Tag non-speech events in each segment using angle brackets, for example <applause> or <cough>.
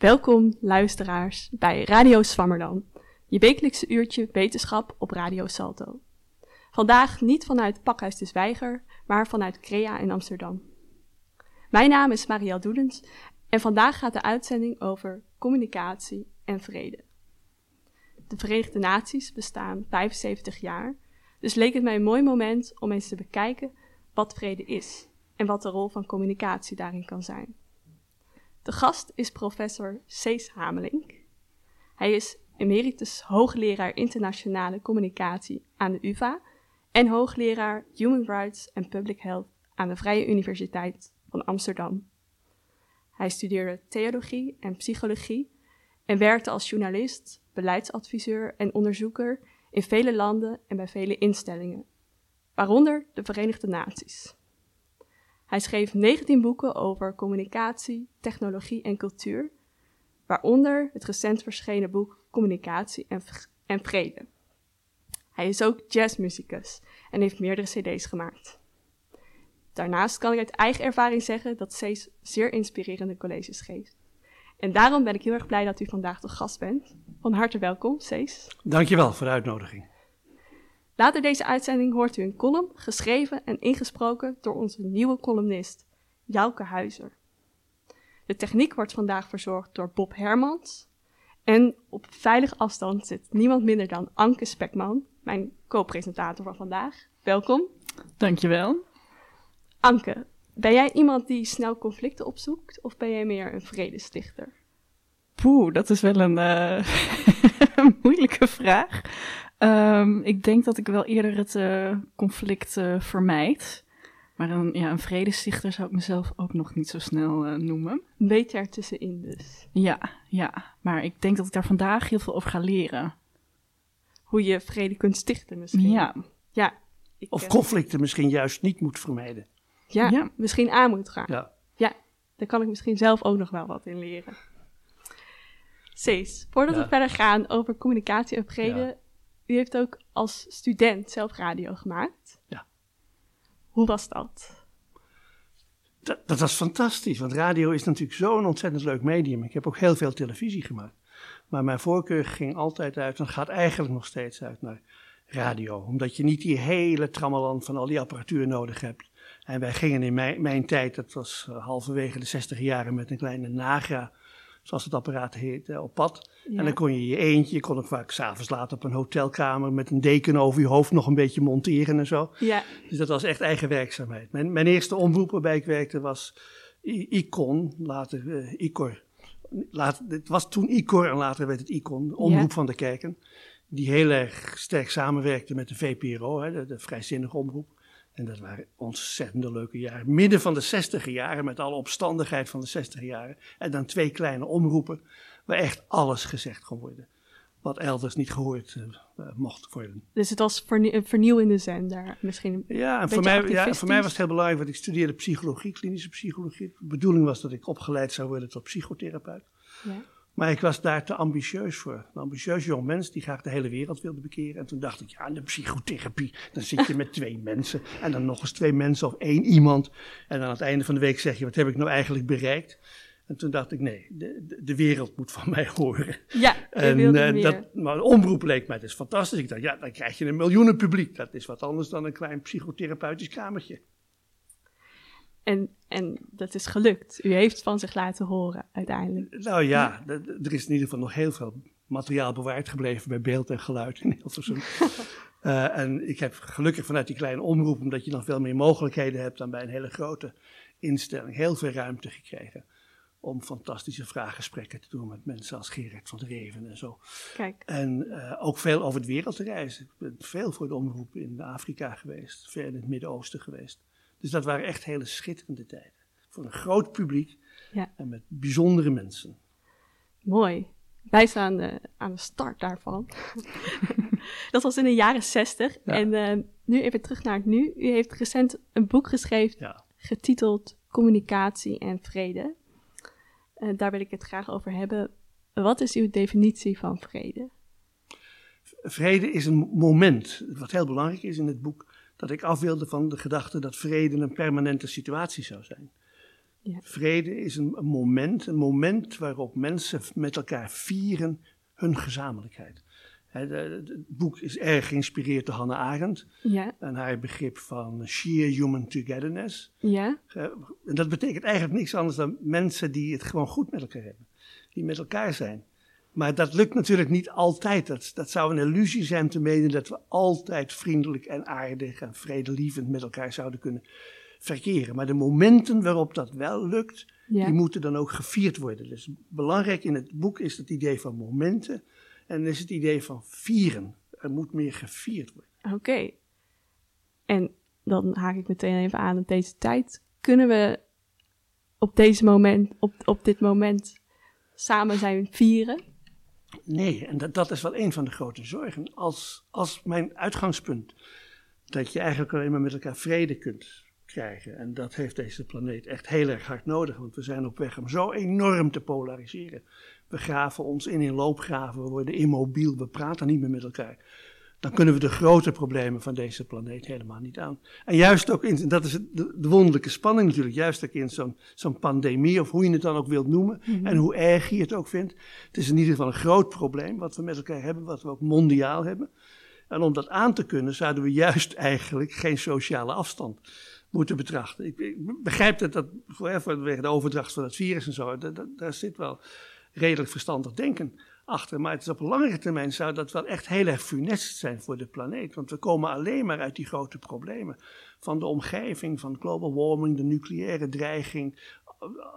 Welkom luisteraars bij Radio Swammerdam, je wekelijkse uurtje wetenschap op Radio Salto. Vandaag niet vanuit Pakhuis de Zwijger, maar vanuit Crea in Amsterdam. Mijn naam is Marielle Doelens en vandaag gaat de uitzending over communicatie en vrede. De Verenigde Naties bestaan 75 jaar, dus leek het mij een mooi moment om eens te bekijken wat vrede is en wat de rol van communicatie daarin kan zijn. De gast is professor Cees Hamelink. Hij is emeritus hoogleraar internationale communicatie aan de UvA en hoogleraar Human Rights and Public Health aan de Vrije Universiteit van Amsterdam. Hij studeerde theologie en psychologie en werkte als journalist, beleidsadviseur en onderzoeker in vele landen en bij vele instellingen, waaronder de Verenigde Naties. Hij schreef 19 boeken over communicatie, technologie en cultuur, waaronder het recent verschenen boek Communicatie en, en Vrede. Hij is ook jazzmuzikus en heeft meerdere CD's gemaakt. Daarnaast kan ik uit eigen ervaring zeggen dat Cees zeer inspirerende colleges geeft. En daarom ben ik heel erg blij dat u vandaag de gast bent. Van harte welkom, Cees. Dankjewel voor de uitnodiging. Later deze uitzending hoort u een column, geschreven en ingesproken door onze nieuwe columnist, Jouke Huizer. De techniek wordt vandaag verzorgd door Bob Hermans. En op veilige afstand zit niemand minder dan Anke Spekman, mijn co-presentator van vandaag. Welkom. Dankjewel. Anke, ben jij iemand die snel conflicten opzoekt of ben jij meer een vredestichter? Poeh, dat is wel een, <laughs> uh, moeilijke vraag. Um, ik denk dat ik wel eerder het uh, conflict uh, vermijd. Maar een, ja, een vredestichter zou ik mezelf ook nog niet zo snel noemen. Een beetje ertussenin dus. Ja, ja. Maar ik denk dat ik daar vandaag heel veel over ga leren. Hoe je vrede kunt stichten misschien. Ja. ja ik, of conflicten misschien juist niet moet vermijden. Ja, ja, misschien aan moet gaan. Ja. ja, daar kan ik misschien zelf ook nog wel wat in leren. Cees, voordat we verder gaan over communicatie en vrede, u heeft ook als student zelf radio gemaakt. Ja. Hoe was dat? dat? Dat was fantastisch, want radio is natuurlijk zo'n ontzettend leuk medium. Ik heb ook heel veel televisie gemaakt. Maar mijn voorkeur ging altijd uit, en gaat eigenlijk nog steeds uit naar radio. Omdat je niet die hele trammeland van al die apparatuur nodig hebt. En wij gingen in mijn, mijn tijd, dat was uh, halverwege de 60 jaren, met een kleine Nagra, zoals het apparaat heet, uh, op pad. Ja. En dan kon je je eentje, je kon ook vaak s'avonds laat op een hotelkamer met een deken over je hoofd nog een beetje monteren en zo. Ja. Dus dat was echt eigen werkzaamheid. Mijn, mijn eerste omroep waarbij ik werkte was Icon, later uh, Icor. Later, het was toen Icor en later werd het Icon, omroep ja. van de kerken. Die heel erg sterk samenwerkte met de VPRO, hè, de, de vrijzinnige omroep. En dat waren ontzettend leuke jaren. Midden van de zestiger jaren, met alle opstandigheid van de zestiger jaren. En dan twee kleine omroepen, waar echt alles gezegd kon worden. Wat elders niet gehoord uh, mocht worden. Dus het was vernie vernieuw in de zender misschien? Ja, en voor mij, ja, voor mij was het heel belangrijk, want ik studeerde psychologie, klinische psychologie. De bedoeling was dat ik opgeleid zou worden tot psychotherapeut. Ja. Maar ik was daar te ambitieus voor. Een ambitieus jong mens die graag de hele wereld wilde bekeren. En toen dacht ik, ja, in de psychotherapie, dan zit je met twee mensen. En dan nog eens twee mensen of één iemand. En aan het einde van de week zeg je, wat heb ik nou eigenlijk bereikt? En toen dacht ik, nee, de, de, wereld moet van mij horen. Ja, en uh, dat, maar een omroep leek mij dus fantastisch. Ik dacht, ja, dan krijg je een miljoenen publiek. Dat is wat anders dan een klein psychotherapeutisch kamertje. En, en dat is gelukt. U heeft van zich laten horen uiteindelijk. Nou ja, er is in ieder geval nog heel veel materiaal bewaard gebleven bij beeld en geluid in Hilversum. uh, <laughs> en ik heb gelukkig vanuit die kleine omroep, omdat je dan veel meer mogelijkheden hebt dan bij een hele grote instelling, heel veel ruimte gekregen om fantastische vraaggesprekken te doen met mensen als Gerard van der Reven en zo. Kijk. En uh, ook veel over het wereld te reizen. Ik ben veel voor de omroep in Afrika geweest, ver in het Midden-Oosten geweest. Dus dat waren echt hele schitterende tijden. Voor een groot publiek ja. en met bijzondere mensen. Mooi. Wij staan de, aan de start daarvan. <laughs> dat was in de jaren zestig. Ja. En uh, nu even terug naar het nu. U heeft recent een boek geschreven Ja. getiteld Communicatie en Vrede. Uh, daar wil ik het graag over hebben. Wat is uw definitie van vrede? Vrede is een moment. Wat heel belangrijk is in het boek dat ik af wilde van de gedachte dat vrede een permanente situatie zou zijn. Ja. Vrede is een, een moment, een moment waarop mensen met elkaar vieren hun gezamenlijkheid. Het boek is erg geïnspireerd door Hannah Arendt Ja, en haar begrip van sheer human togetherness. ja, En dat betekent eigenlijk niks anders dan mensen die het gewoon goed met elkaar hebben. Die met elkaar zijn. Maar dat lukt natuurlijk niet altijd. Dat, dat zou een illusie zijn te menen dat we altijd vriendelijk en aardig en vredelievend met elkaar zouden kunnen verkeren. Maar de momenten waarop dat wel lukt, ja. die moeten dan ook gevierd worden. Dus belangrijk in het boek is het idee van momenten en is het idee van vieren. Er moet meer gevierd worden. Oké. En dan haak ik meteen even aan op deze tijd. Kunnen we op, deze moment, op, op dit moment samen zijn vieren? Nee, en dat, dat is wel een van de grote zorgen. Als, als mijn uitgangspunt dat je eigenlijk alleen maar met elkaar vrede kunt krijgen. En dat heeft deze planeet echt heel erg hard nodig, want we zijn op weg om zo enorm te polariseren. We graven ons in in loopgraven, we worden immobiel, we praten niet meer met elkaar. Dan kunnen we de grote problemen van deze planeet helemaal niet aan. En juist ook in, dat is de, de wonderlijke spanning natuurlijk, juist ook in zo'n zo'n pandemie, of hoe je het dan ook wilt noemen, en hoe erg je het ook vindt. Het is in ieder geval een groot probleem wat we met elkaar hebben, wat we ook mondiaal hebben. En om dat aan te kunnen, zouden we juist eigenlijk geen sociale afstand moeten betrachten. Ik, ik begrijp dat dat voor- vanwege de overdracht van het virus en zo, da- da- daar zit wel redelijk verstandig denken achter. Maar het is op langere termijn zou dat wel echt heel erg funest zijn voor de planeet. Want we komen alleen maar uit die grote problemen. Van de omgeving, van global warming, de nucleaire dreiging.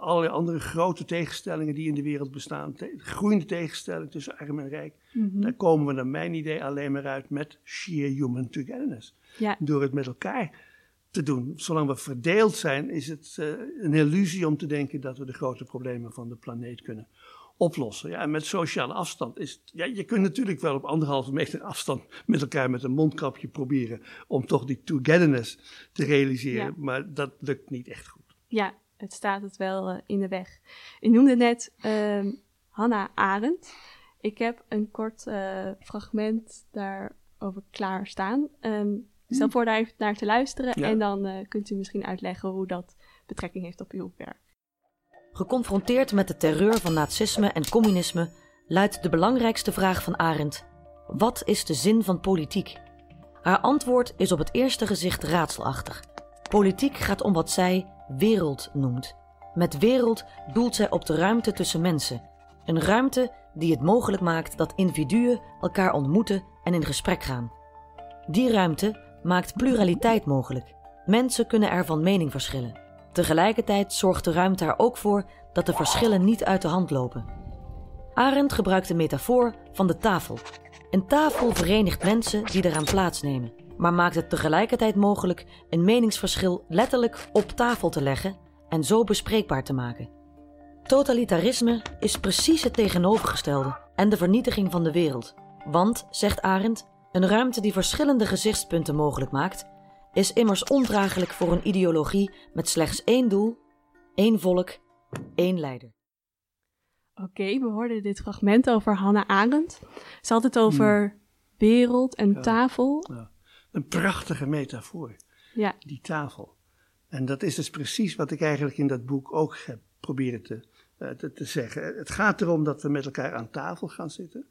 Allerlei andere grote tegenstellingen die in de wereld bestaan. Te- groeiende tegenstelling tussen arm en rijk. Daar komen we naar mijn idee alleen maar uit met sheer human togetherness. Ja, Door het met elkaar te doen. Zolang we verdeeld zijn, is het eh, een illusie om te denken dat we de grote problemen van de planeet kunnen oplossen. Ja, en met sociale afstand is ja, je kunt natuurlijk wel op anderhalve meter afstand met elkaar met een mondkapje proberen om toch die togetherness te realiseren, Ja. maar dat lukt niet echt goed. ja, het staat het wel eh, in de weg. Ik noemde net ehm Hannah Arendt. Ik heb een kort eh, fragment daarover klaarstaan. Ik stel voor daar even naar te luisteren Ja. en dan eh, kunt u misschien uitleggen hoe dat betrekking heeft op uw werk. Geconfronteerd met de terreur van nazisme en communisme luidt de belangrijkste vraag van Arendt: wat is de zin van politiek? Haar antwoord is op het eerste gezicht raadselachtig. Politiek gaat om wat zij wereld noemt. Met wereld doelt zij op de ruimte tussen mensen. Een ruimte die het mogelijk maakt dat individuen elkaar ontmoeten en in gesprek gaan. Die ruimte maakt pluraliteit mogelijk. Mensen kunnen er van mening verschillen. Tegelijkertijd zorgt de ruimte er ook voor dat de verschillen niet uit de hand lopen. Arendt gebruikt de metafoor van de tafel. Een tafel verenigt mensen die eraan plaatsnemen, maar maakt het tegelijkertijd mogelijk een meningsverschil letterlijk op tafel te leggen en zo bespreekbaar te maken. Totalitarisme is precies het tegenovergestelde en de vernietiging van de wereld. Want, zegt Arendt, een ruimte die verschillende gezichtspunten mogelijk maakt, is immers ondraaglijk voor een ideologie met slechts één doel, één volk, één leider. Oké, we hoorden dit fragment over Hannah Arendt. Ze had het over wereld en Hmm. Ja. tafel. Een prachtige metafoor. Ja, die tafel. En dat is dus precies wat ik eigenlijk in dat boek ook heb proberen te, eh, te, te zeggen. Het gaat erom dat we met elkaar aan tafel gaan zitten.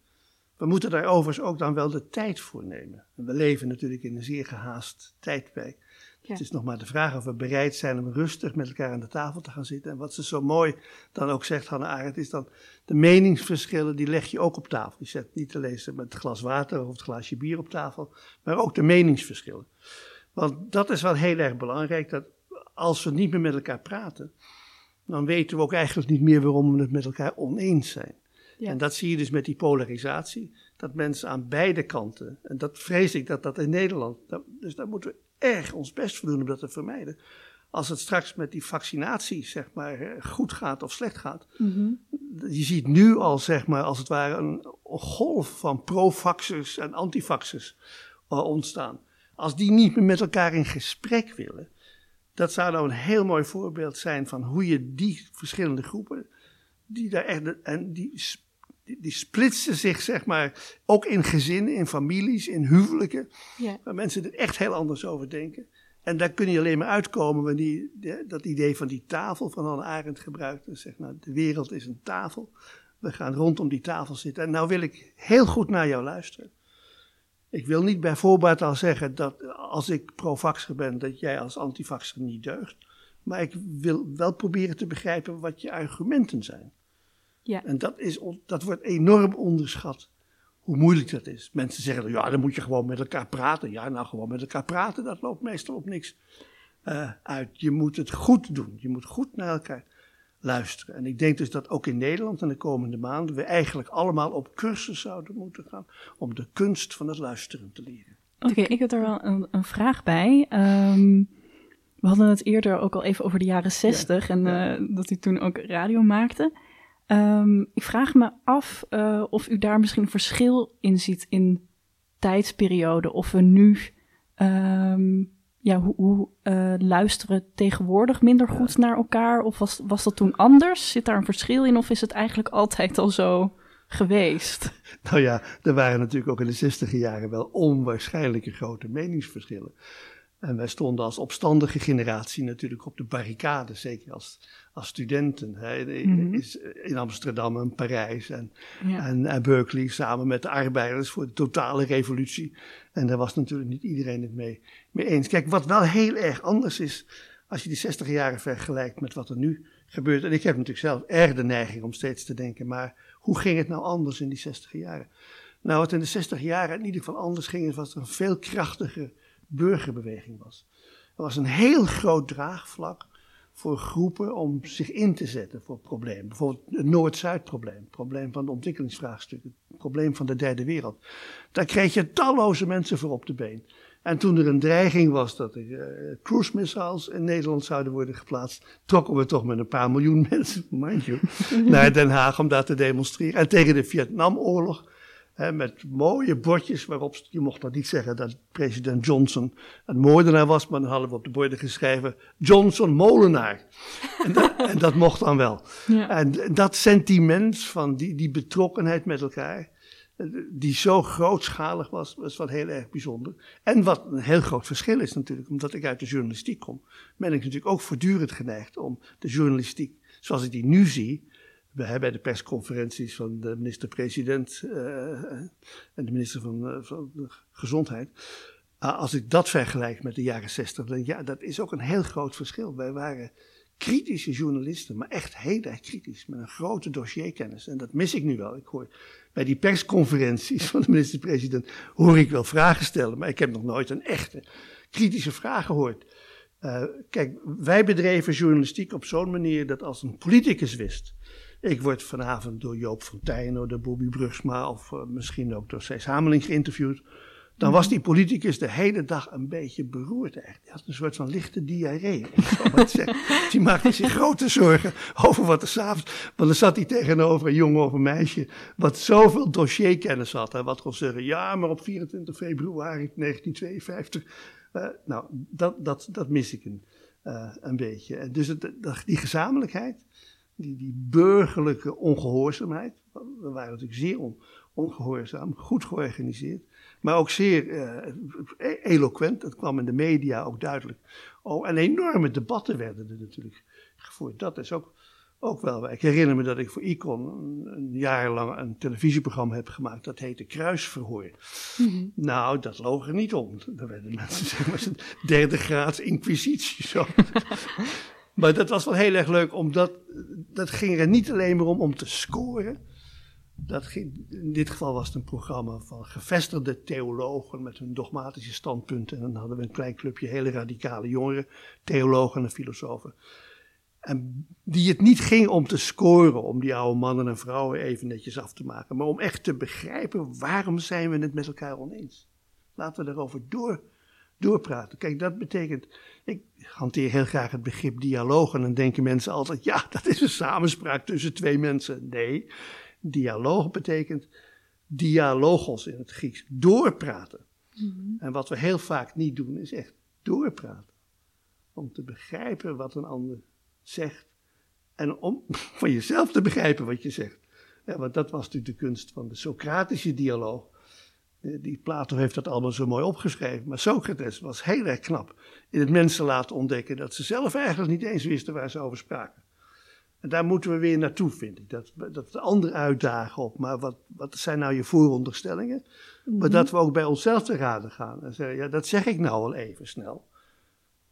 We moeten daar overigens ook dan wel de tijd voor nemen. En we leven natuurlijk in een zeer gehaast tijdperk. Ja. Het is nog maar de vraag of we bereid zijn om rustig met elkaar aan de tafel te gaan zitten. En wat ze zo mooi dan ook zegt, Hannah Arendt, is dan de meningsverschillen, die leg je ook op tafel. Je zet niet alleen met het glas water of het glaasje bier op tafel, maar ook de meningsverschillen. Want dat is wel heel erg belangrijk, dat als we niet meer met elkaar praten, dan weten we ook eigenlijk niet meer waarom we het met elkaar oneens zijn. Ja. En dat zie je dus met die polarisatie, dat mensen aan beide kanten, en dat vrees ik dat dat in Nederland, dat- dus daar moeten we erg ons best voor doen om dat te vermijden. Als het straks met die vaccinatie, zeg maar, eh, goed gaat of slecht gaat, mhm. je ziet nu al, zeg maar, als het ware een golf van pro-vaxxers en antivaxers uh, ontstaan. Als die niet meer met elkaar in gesprek willen, dat zou nou een heel mooi voorbeeld zijn van hoe je die verschillende groepen, die daar echt, en die, die, die splitsen zich, zeg maar, ook in gezinnen, in families, in huwelijken, ja. waar mensen er echt heel anders over denken. En daar kun je alleen maar uitkomen wanneer die, dat idee van die tafel van Hannah Arendt gebruikt. En zegt, nou, de wereld is een tafel. We gaan rondom die tafel zitten. En nou wil ik heel goed naar jou luisteren. Ik wil niet bij voorbaat al zeggen dat als ik pro-vaxer ben, dat jij als antivaxer niet deugt. Maar ik wil wel proberen te begrijpen wat je argumenten zijn. Ja. En dat, is, dat wordt enorm onderschat, hoe moeilijk dat is. Mensen zeggen, ja, dan moet je gewoon met elkaar praten. Ja, nou, gewoon met elkaar praten, dat loopt meestal op niks uh, uit. Je moet het goed doen. Je moet goed naar elkaar luisteren. En ik denk dus dat ook in Nederland in de komende maanden we eigenlijk allemaal op cursus zouden moeten gaan om de kunst van het luisteren te leren. Oké, ik heb er wel een, een vraag bij. Um, we hadden het eerder ook al even over de jaren zestig en ja. uh, dat u toen ook radio maakte. Um, ik vraag me af uh, of u daar misschien een verschil in ziet in tijdsperiode. Of we nu um, ja, hoe, hoe uh, luisteren tegenwoordig minder goed naar elkaar? Of was, was dat toen anders? Zit daar een verschil in? Of is het eigenlijk altijd al zo geweest? Nou ja, er waren natuurlijk ook in de zestiger jaren wel onwaarschijnlijke grote meningsverschillen. En wij stonden als opstandige generatie natuurlijk op de barricade, zeker als, als studenten. Hè. Mhm. In Amsterdam en Parijs en, ja. en, en, Berkeley samen met de arbeiders voor de totale revolutie. En daar was natuurlijk niet iedereen het mee, mee eens. Kijk, wat wel heel erg anders is, als je die 60 jaren vergelijkt met wat er nu gebeurt. En ik heb natuurlijk zelf erg de neiging om steeds te denken, maar hoe ging het nou anders in die 60 jaren? Nou, wat in de 60 jaren in ieder geval anders ging, was er een veel krachtiger burgerbeweging was. Er was een heel groot draagvlak voor groepen om zich in te zetten voor problemen. Bijvoorbeeld het Noord-Zuid-probleem, het probleem van de ontwikkelingsvraagstukken, het probleem van de derde wereld. Daar kreeg je talloze mensen voor op de been. En toen er een dreiging was dat er uh, cruise missiles in Nederland zouden worden geplaatst, trokken we toch met een paar miljoen <laughs> mensen, mind you, <laughs> naar Den Haag om daar te demonstreren. En tegen de Vietnamoorlog He, met mooie bordjes waarop, je mocht nog niet zeggen dat president Johnson een moordenaar was, maar dan hadden we op de borden geschreven Johnson molenaar. en, dat, <laughs> en dat mocht dan wel. Ja. En dat sentiment van die, die betrokkenheid met elkaar, die zo grootschalig was, was wat heel erg bijzonder. En wat een heel groot verschil is natuurlijk, omdat ik uit de journalistiek kom, ben ik natuurlijk ook voortdurend geneigd om de journalistiek, zoals ik die nu zie, bij de persconferenties van de minister-president uh, en de minister van, uh, van Gezondheid. Uh, als ik dat vergelijk met de jaren zestig, dan ja, dat is ook een heel groot verschil. Wij waren kritische journalisten, maar echt heel erg kritisch, met een grote dossierkennis. En dat mis ik nu wel. Ik hoor bij die persconferenties <laughs> van de minister-president, hoor ik wel vragen stellen, maar ik heb nog nooit een echte kritische vraag gehoord. kijk, wij bedreven journalistiek op zo'n manier dat als een politicus wist ik word vanavond door Joop Fontijn, door Bobby Brugsma of uh, misschien ook door Cees Hameling geïnterviewd. Dan was die politicus de hele dag een beetje beroerd eigenlijk. Die had een soort van lichte diarree. <laughs> Die maakte zich grote zorgen over wat er s'avonds... Want dan zat hij tegenover een jongen of een meisje... wat zoveel dossierkennis had. En wat kon zeggen, ja, maar op 24 februari 1952... Uh, nou, dat, dat, dat mis ik een, uh, een beetje. En dus het, die gezamenlijkheid die, die burgerlijke ongehoorzaamheid. We waren natuurlijk zeer on, ongehoorzaam, goed georganiseerd, maar ook zeer uh, eloquent. Dat kwam in de media ook duidelijk. Oh, en enorme debatten werden er natuurlijk gevoerd. Dat is ook, ook wel. Ik herinner me dat ik voor Icon een, een jaar lang een televisieprogramma heb gemaakt. Dat heette Kruisverhoor. Mhm. Mm -hmm. Nou, dat loog er niet om. Daar werden <laughs> mensen, zeg maar, derde graads inquisitie. Zo. <laughs> Maar dat was wel heel erg leuk, omdat dat ging er niet alleen maar om om te scoren. Dat ging, in dit geval was het een programma van gevestigde theologen met hun dogmatische standpunten. En dan hadden we een klein clubje hele radicale jongeren, theologen en filosofen. En die het niet ging om te scoren, om die oude mannen en vrouwen even netjes af te maken. Maar om echt te begrijpen waarom zijn we het met elkaar oneens. Laten we daarover door doorpraten. Kijk, dat betekent, ik hanteer heel graag het begrip dialoog en dan denken mensen altijd, ja, dat is een samenspraak tussen twee mensen. Nee, dialoog betekent dialogos in het Grieks, doorpraten. Mm -hmm. En wat we heel vaak niet doen, is echt doorpraten. Om te begrijpen wat een ander zegt en om <laughs> van jezelf te begrijpen wat je zegt. Ja, want dat was natuurlijk de kunst van de Socratische dialoog Die Plato heeft dat allemaal zo mooi opgeschreven. Maar Socrates was heel erg knap in het mensen laten ontdekken dat ze zelf eigenlijk niet eens wisten waar ze over spraken. En daar moeten we weer naartoe, vind ik. Dat, dat de ander uitdagen op. Maar wat, wat zijn nou je vooronderstellingen? Maar dat we ook bij onszelf te raden gaan. En zeggen, ja, dat zeg ik nou al even snel.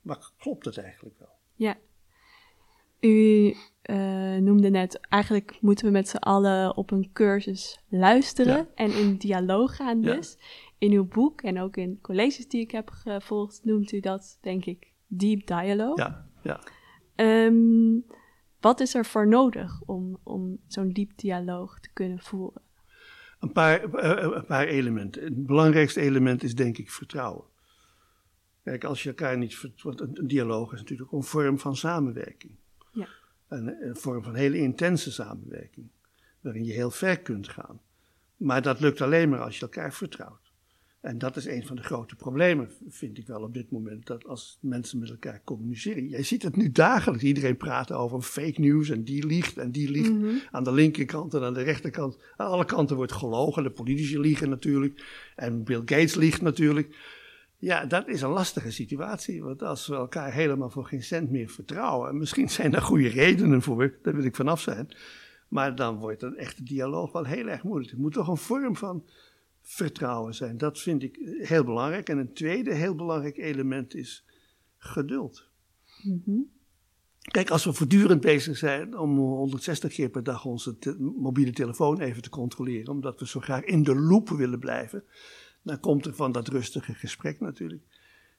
Maar klopt het eigenlijk wel? Ja. U eh, noemde net, eigenlijk moeten we met z'n allen op een cursus luisteren Ja. en in dialoog gaan Ja. dus. In uw boek en ook in colleges die ik heb gevolgd, noemt u dat, denk ik, deep dialogue. Ja, ja. Ehm, wat is er voor nodig om, om zo'n diep dialoog te kunnen voeren? Een paar, eh, een paar elementen. Het belangrijkste element is denk ik vertrouwen. Kijk, als je elkaar niet vertrouwt, een, een dialoog is natuurlijk een vorm van samenwerking. Een, een vorm van hele intense samenwerking, waarin je heel ver kunt gaan. Maar dat lukt alleen maar als je elkaar vertrouwt. En dat is een van de grote problemen, vind ik wel op dit moment, dat als mensen met elkaar communiceren. Jij ziet het nu dagelijks, iedereen praat over fake news en die liegt en die liegt. Aan de linkerkant en aan de rechterkant, aan alle kanten wordt gelogen. De politici liegen natuurlijk en Bill Gates liegt natuurlijk. Ja, dat is een lastige situatie, want als we elkaar helemaal voor geen cent meer vertrouwen, en misschien zijn daar goede redenen voor, daar wil ik vanaf zijn, maar dan wordt een echte dialoog wel heel erg moeilijk. Het moet toch een vorm van vertrouwen zijn. Dat vind ik heel belangrijk. En een tweede heel belangrijk element is geduld. Kijk, als we voortdurend bezig zijn om 160 keer per dag onze te- mobiele telefoon even te controleren, omdat we zo graag in de loop willen blijven, dan komt er van dat rustige gesprek natuurlijk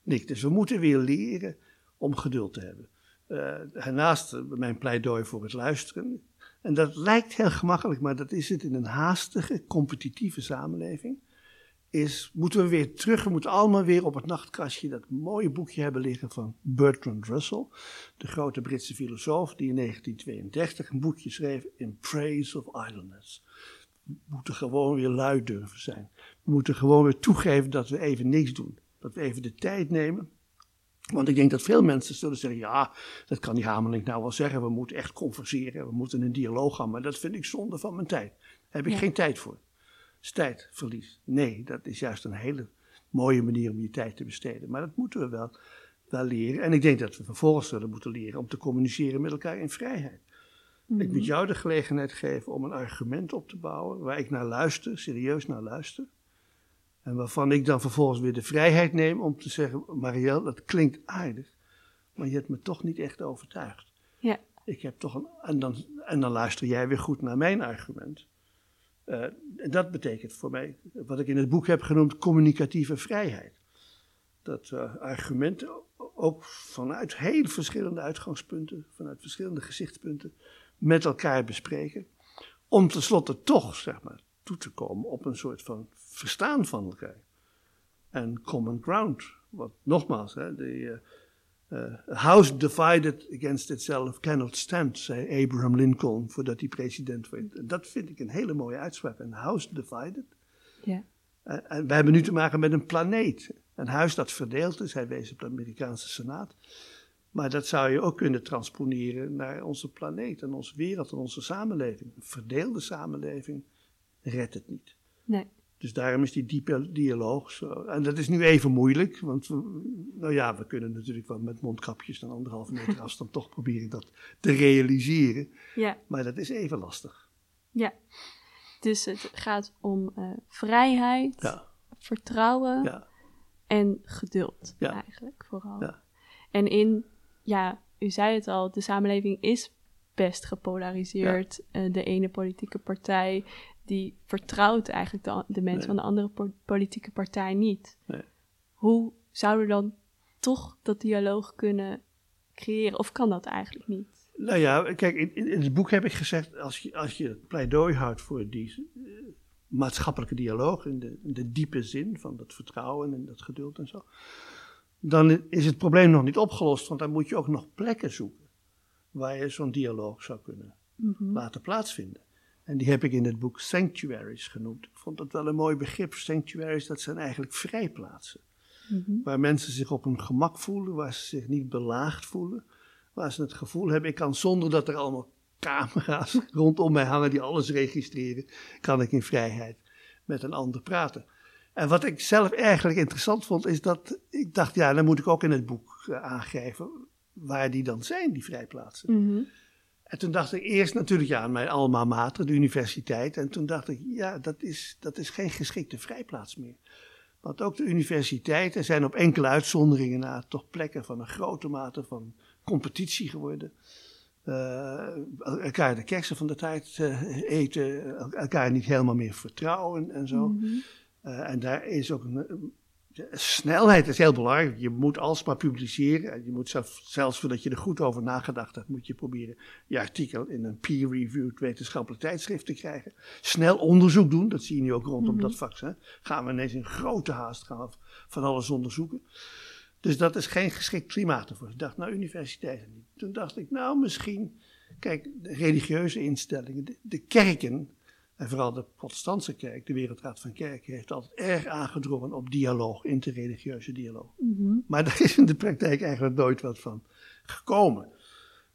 niks. Dus we moeten weer leren om geduld te hebben. Eh, daarnaast eh, mijn pleidooi voor het luisteren. En dat lijkt heel gemakkelijk, maar dat is het in een haastige, competitieve samenleving. Is, moeten we weer terug, we moeten allemaal weer op het nachtkastje dat mooie boekje hebben liggen van Bertrand Russell, de grote Britse filosoof, die in 1932 een boekje schreef in Praise of Idleness. We moeten gewoon weer lui durven zijn. We moeten gewoon weer toegeven dat we even niks doen. Dat we even de tijd nemen want ik denk dat veel mensen zullen zeggen: ja, dat kan die Hameling nou wel zeggen. We moeten echt converseren, we moeten een dialoog gaan. Maar dat vind ik zonde van mijn tijd. Daar heb ik Ja. geen tijd voor. Dat is tijdverlies. Nee, dat is juist een hele mooie manier om je tijd te besteden. Maar dat moeten we wel, wel leren. En ik denk dat we vervolgens zullen moeten leren om te communiceren met elkaar in vrijheid. Ik moet jou de gelegenheid geven om een argument op te bouwen waar ik naar luister, serieus naar luister. En waarvan ik dan vervolgens weer de vrijheid neem om te zeggen: Marielle, dat klinkt aardig, maar je hebt me toch niet echt overtuigd. Ja. Ik heb toch een, en, dan, en dan luister jij weer goed naar mijn argument. Eh, en dat betekent voor mij, wat ik in het boek heb genoemd, communicatieve vrijheid. Dat eh, argumenten ook vanuit heel verschillende uitgangspunten, vanuit verschillende gezichtspunten, met elkaar bespreken. Om tenslotte toch, zeg maar, toe te komen op een soort van verstaan van elkaar. En common ground. Wat nogmaals, hè, de, eh, eh, a house divided against itself cannot stand, zei Abraham Lincoln voordat hij president werd. En dat vind ik een hele mooie uitspraak. Een house divided. Ja. En, en we hebben nu te maken met een planeet. Een huis dat verdeeld is. Hij wees op de Amerikaanse Senaat. Maar dat zou je ook kunnen transponeren naar onze planeet en onze wereld en onze samenleving. Een verdeelde samenleving redt het niet. Nee. Dus daarom is die diepe dialoog zo. En dat is nu even moeilijk, want we, nou ja, we kunnen natuurlijk wel met mondkapjes en anderhalve meter <laughs> afstand toch proberen dat te realiseren. Ja. Maar dat is even lastig. Ja. Dus het gaat om eh, vrijheid, Ja, vertrouwen ja, en geduld Ja. eigenlijk vooral. Ja. En in, ja, u zei het al, de samenleving is best gepolariseerd. Eh, de ene politieke partij die vertrouwt eigenlijk de, de mensen Nee. van de andere po- politieke partij niet. Nee. Hoe zouden we dan toch dat dialoog kunnen creëren? Of kan dat eigenlijk niet? Nou ja, kijk, in, in in het boek heb ik gezegd, als je, als je het pleidooi houdt voor die eh, maatschappelijke dialoog, in de, in de diepe zin van dat vertrouwen en dat geduld en zo, dan is het probleem nog niet opgelost, want dan moet je ook nog plekken zoeken waar je zo'n dialoog zou kunnen laten plaatsvinden. En die heb ik in het boek sanctuaries genoemd. Ik vond dat wel een mooi begrip. Sanctuaries, dat zijn eigenlijk vrijplaatsen. Waar mensen zich op hun gemak voelen, waar ze zich niet belaagd voelen. Waar ze het gevoel hebben, ik kan zonder dat er allemaal camera's <laughs> rondom mij hangen die alles registreren, kan ik in vrijheid met een ander praten. En wat ik zelf eigenlijk interessant vond, is dat ik dacht, ja, dan moet ik ook in het boek uh, aangeven waar die dan zijn, die vrijplaatsen. Mhm. En toen dacht ik eerst natuurlijk ja, aan mijn alma mater, de universiteit. En toen dacht ik, ja, dat is, dat is geen geschikte vrijplaats meer. Want ook de universiteiten zijn op enkele uitzonderingen na toch plekken van een grote mate van competitie geworden. Uh, elkaar de kersen van de tijd uh, eten, elkaar niet helemaal meer vertrouwen en zo. Mhm. Uh, en daar is ook een, snelheid is heel belangrijk. Je moet alsmaar publiceren. Je moet zelf, zelfs voordat je er goed over nagedacht hebt, moet je proberen je artikel in een peer-reviewed wetenschappelijk tijdschrift te krijgen. Snel onderzoek doen, dat zie je nu ook rondom Mhm. dat vak. Hè. Gaan we ineens in grote haast gaan van alles onderzoeken. Dus dat is geen geschikt klimaat ervoor. Ik dacht, nou, universiteiten niet. Toen dacht ik, nou, misschien, kijk, de religieuze instellingen, de, de kerken, en vooral de protestantse kerk, de Wereldraad van Kerken, heeft altijd erg aangedrongen op dialoog, interreligieuze dialoog. Mhm. Maar <laughs> daar is in de praktijk eigenlijk nooit wat van gekomen.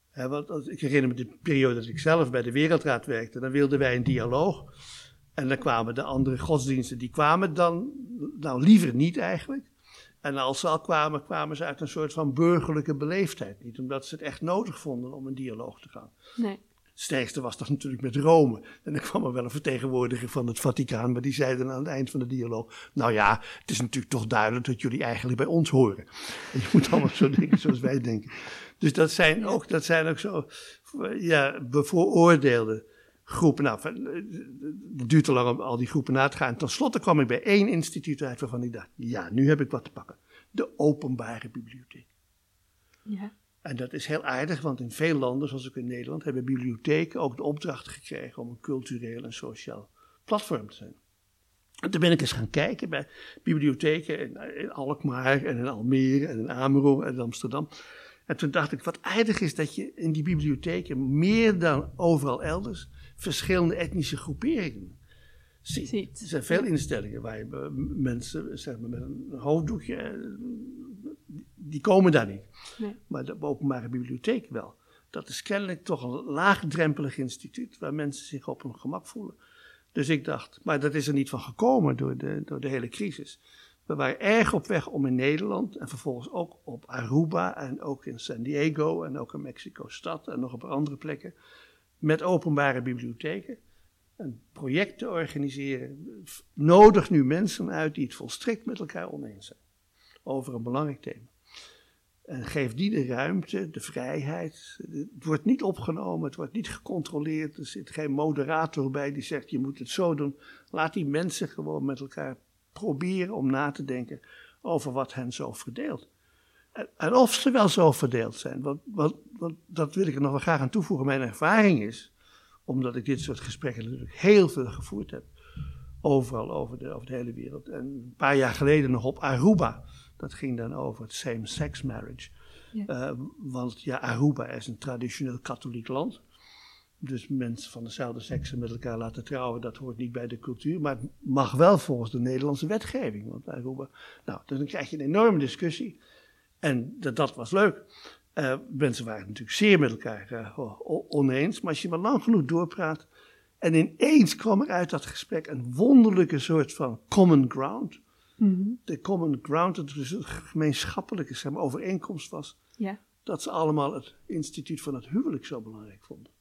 Hè, want als, ik herinner me de periode dat ik zelf bij de Wereldraad werkte, dan wilden wij een dialoog. En dan kwamen de andere godsdiensten, die kwamen dan, nou liever niet eigenlijk. En als ze al kwamen, kwamen ze uit een soort van burgerlijke beleefdheid. Niet omdat ze het echt nodig vonden om een dialoog te gaan. Nee. Het sterkste was toch natuurlijk met Rome. En dan kwam er wel een vertegenwoordiger van het Vaticaan, maar die zei dan aan het eind van de dialoog: Nou ja, het is natuurlijk toch duidelijk dat jullie eigenlijk bij ons horen. En je moet allemaal zo denken <laughs> zoals wij denken. Dus dat zijn ook, dat zijn ook zo ja, bevooroordeelde groepen. Nou, het duurt te lang om al die groepen na te gaan. En tenslotte kwam ik bij één instituut uit waarvan ik dacht: Ja, nu heb ik wat te pakken. De openbare bibliotheek. Ja. En dat is heel aardig, want in veel landen, zoals ook in Nederland, hebben bibliotheken ook de opdracht gekregen om een cultureel en sociaal platform te zijn. En toen ben ik eens gaan kijken bij bibliotheken in, in Alkmaar en in Almere en in Amerongen en in Amsterdam. En toen dacht ik, wat aardig is dat je in die bibliotheken meer dan overal elders verschillende etnische groeperingen ziet. Ziet. Er zijn veel instellingen waar je eh, mensen zeg maar, met een hoofddoekje, die komen daar niet. Nee. Maar de openbare bibliotheek wel. Dat is kennelijk toch een laagdrempelig instituut waar mensen zich op hun gemak voelen. Dus ik dacht, maar dat is er niet van gekomen door de, door de hele crisis. We waren erg op weg om in Nederland en vervolgens ook op Aruba en ook in San Diego en ook in Mexico-stad en nog op andere plekken met openbare bibliotheken een project te organiseren. Nodig nu mensen uit die het volstrekt met elkaar oneens zijn over een belangrijk thema. En geef die de ruimte, de vrijheid. Het wordt niet opgenomen, het wordt niet gecontroleerd. Er zit geen moderator bij die zegt: je moet het zo doen. Laat die mensen gewoon met elkaar proberen om na te denken over wat hen zo verdeelt. En, en of ze wel zo verdeeld zijn. Want, dat wil ik er nog wel graag aan toevoegen. Mijn ervaring is, omdat ik dit soort gesprekken natuurlijk heel veel gevoerd heb. Overal over de, over de hele wereld. En een paar jaar geleden nog op Aruba. Dat ging dan over het same-sex marriage. Ja. Uh, want ja, Aruba is een traditioneel katholiek land. Dus mensen van dezelfde seksen met elkaar laten trouwen, dat hoort niet bij de cultuur. Maar het mag wel volgens de Nederlandse wetgeving. Want Aruba. Nou, dus dan krijg je een enorme discussie. En dat, dat was leuk. Uh, mensen waren natuurlijk zeer met elkaar uh, oneens. Maar als je maar lang genoeg doorpraat. En ineens kwam er uit dat gesprek een wonderlijke soort van common ground. De common ground, dat dus een gemeenschappelijke zeg maar, overeenkomst was. Ja. Dat ze allemaal het instituut van het huwelijk zo belangrijk vonden.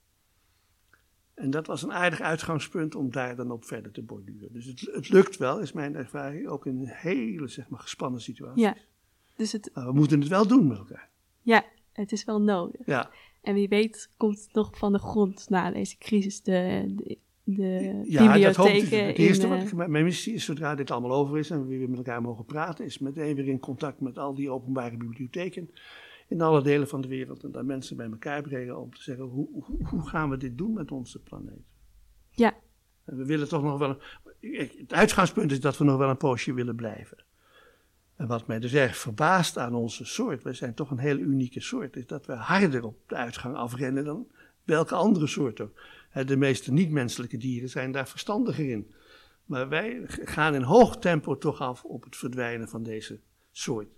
En dat was een aardig uitgangspunt om daar dan op verder te borduren. Dus het, het lukt wel, is mijn ervaring, ook in hele zeg maar, gespannen situaties. Ja. Dus het, Maar we moeten het wel doen met elkaar. ja, het is wel nodig. Ja, En wie weet komt het nog van de grond na deze crisis de, de, de ja dat hoop ik. bibliotheken Het eerste in, wat eh, ik, mijn missie is, zodra dit allemaal over is en we weer met elkaar mogen praten, is meteen weer in contact met al die openbare bibliotheken in alle delen van de wereld. En daar mensen bij elkaar brengen om te zeggen, hoe, hoe, hoe gaan we dit doen met onze planeet? Ja. En we willen toch nog wel, een, het uitgangspunt is dat we nog wel een poosje willen blijven. En wat mij dus erg verbaast aan onze soort, wij zijn toch een heel unieke soort, is dat we harder op de uitgang afrennen dan welke andere soort ook. De meeste niet-menselijke dieren zijn daar verstandiger in. Maar wij gaan in hoog tempo toch af op het verdwijnen van deze soort.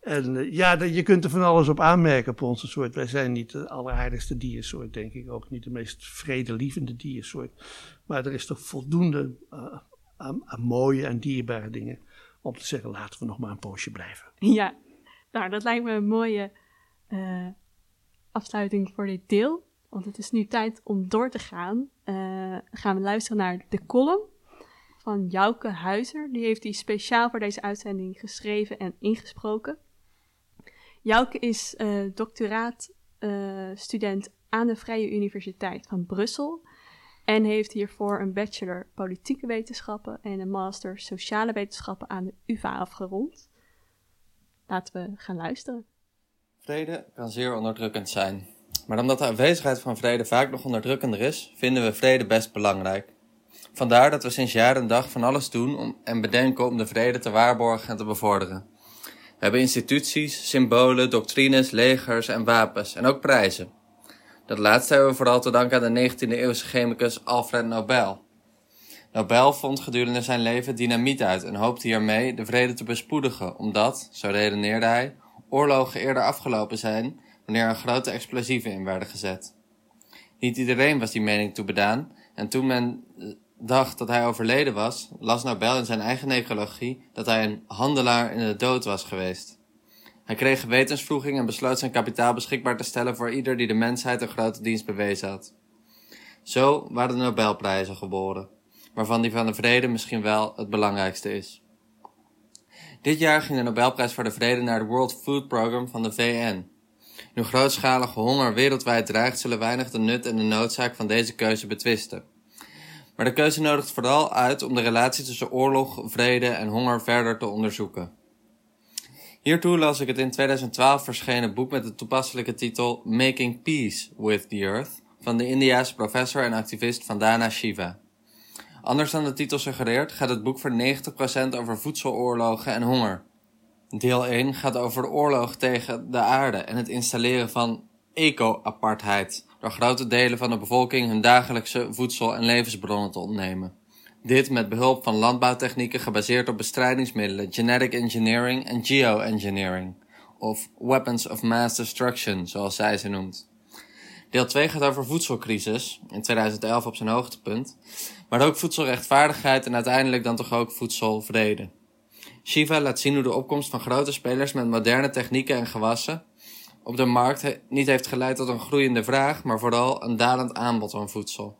En uh, ja, je kunt er van alles op aanmerken op onze soort. Wij zijn niet de alleraardigste diersoort, denk ik. Ook niet de meest vredelievende diersoort. Maar er is toch voldoende uh, aan, mooie en dierbare dingen. Om te zeggen, laten we nog maar een poosje blijven. Ja, nou, dat lijkt me een mooie uh, afsluiting voor dit deel. Want het is nu tijd om door te gaan. Uh, gaan we luisteren naar de column van Jouke Huizer. Die heeft die speciaal voor deze uitzending geschreven en ingesproken. Jouke is uh, doctoraatstudent aan de Vrije Universiteit van Brussel. En heeft hiervoor een bachelor politieke wetenschappen en een master sociale wetenschappen aan de UvA afgerond. Laten we gaan luisteren. Vrede kan zeer onderdrukkend zijn. Maar omdat de aanwezigheid van vrede vaak nog onderdrukkender is, vinden we vrede best belangrijk. Vandaar dat we sinds jaar en dag van alles doen om, en bedenken om de vrede te waarborgen en te bevorderen. We hebben instituties, symbolen, doctrines, legers en wapens en ook prijzen. Dat laatste hebben we vooral te danken aan de 19e eeuwse chemicus Alfred Nobel. Nobel vond gedurende zijn leven dynamiet uit en hoopte hiermee de vrede te bespoedigen, omdat, zo redeneerde hij, oorlogen eerder afgelopen zijn wanneer er grote explosieven in werden gezet. Niet iedereen was die mening toebedaan en toen men dacht dat hij overleden was, las Nobel in zijn eigen necrologie dat hij een handelaar in de dood was geweest. Hij kreeg gewetensvroeging en besloot zijn kapitaal beschikbaar te stellen voor ieder die de mensheid een grote dienst bewezen had. Zo waren de Nobelprijzen geboren, waarvan die van de vrede misschien wel het belangrijkste is. Dit jaar ging de Nobelprijs voor de Vrede naar het World Food Program van de VN. Nu grootschalige honger wereldwijd dreigt, zullen weinig de nut en de noodzaak van deze keuze betwisten. Maar de keuze nodigt vooral uit om de relatie tussen oorlog, vrede en honger verder te onderzoeken. Hiertoe las ik het in 2012 verschenen boek met de toepasselijke titel Making Peace with the Earth van de Indiaanse professor en activist Vandana Shiva. Anders dan de titel suggereert, gaat het boek voor 90% over voedseloorlogen en honger. Deel 1 gaat over de oorlog tegen de aarde en het installeren van eco-apartheid, door grote delen van de bevolking hun dagelijkse voedsel- en levensbronnen te ontnemen. Dit met behulp van landbouwtechnieken gebaseerd op bestrijdingsmiddelen, genetic engineering en geoengineering, of weapons of mass destruction, zoals zij ze noemt. Deel 2 gaat over voedselcrisis, in 2011 op zijn hoogtepunt, maar ook voedselrechtvaardigheid en uiteindelijk dan toch ook voedselvrede. Shiva laat zien hoe de opkomst van grote spelers met moderne technieken en gewassen op de markt niet heeft geleid tot een groeiende vraag, maar vooral een dalend aanbod van voedsel.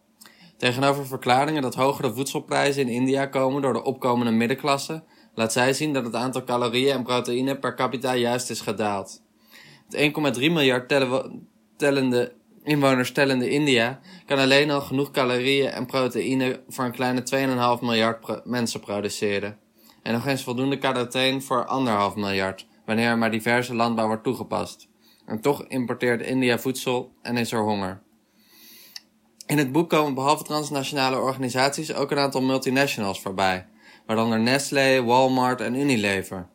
Tegenover verklaringen dat hogere voedselprijzen in India komen door de opkomende middenklasse, laat zij zien dat het aantal calorieën en proteïne per capita juist is gedaald. Het 1,3 miljard tellende inwoners tellende India kan alleen al genoeg calorieën en proteïne voor een kleine 2,5 miljard mensen produceren. En nog eens voldoende caroteen voor 1,5 miljard, wanneer er maar diverse landbouw wordt toegepast. En toch importeert India voedsel en is er honger. In het boek komen behalve transnationale organisaties ook een aantal multinationals voorbij, waaronder Nestlé, Walmart en Unilever.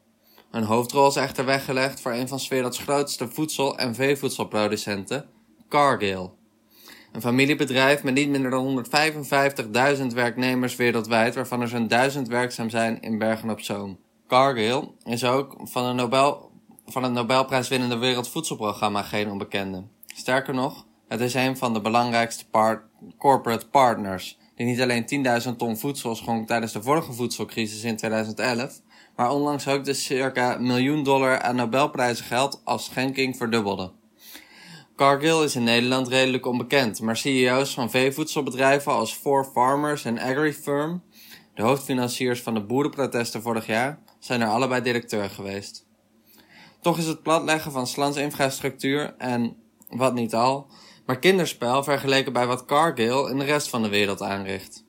Een hoofdrol is echter weggelegd voor een van werelds grootste voedsel- en veevoedselproducenten, Cargill. Een familiebedrijf met niet minder dan 155.000 werknemers wereldwijd, waarvan er zo'n 1000 werkzaam zijn in Bergen op Zoom. Cargill is ook van, een Nobel, van het Nobelprijswinnende Wereldvoedselprogramma geen onbekende. Sterker nog, het is een van de belangrijkste corporate partners, die niet alleen 10.000 ton voedsel schonk tijdens de vorige voedselcrisis in 2011, maar onlangs ook de circa miljoen dollar aan Nobelprijzengeld als schenking verdubbelde. Cargill is in Nederland redelijk onbekend, maar CEO's van veevoedselbedrijven als Four Farmers en AgriFirm, de hoofdfinanciers van de boerenprotesten vorig jaar, zijn er allebei directeur geweest. Toch is het platleggen van Slans infrastructuur en, wat niet al, maar kinderspel vergeleken bij wat Cargill in de rest van de wereld aanricht.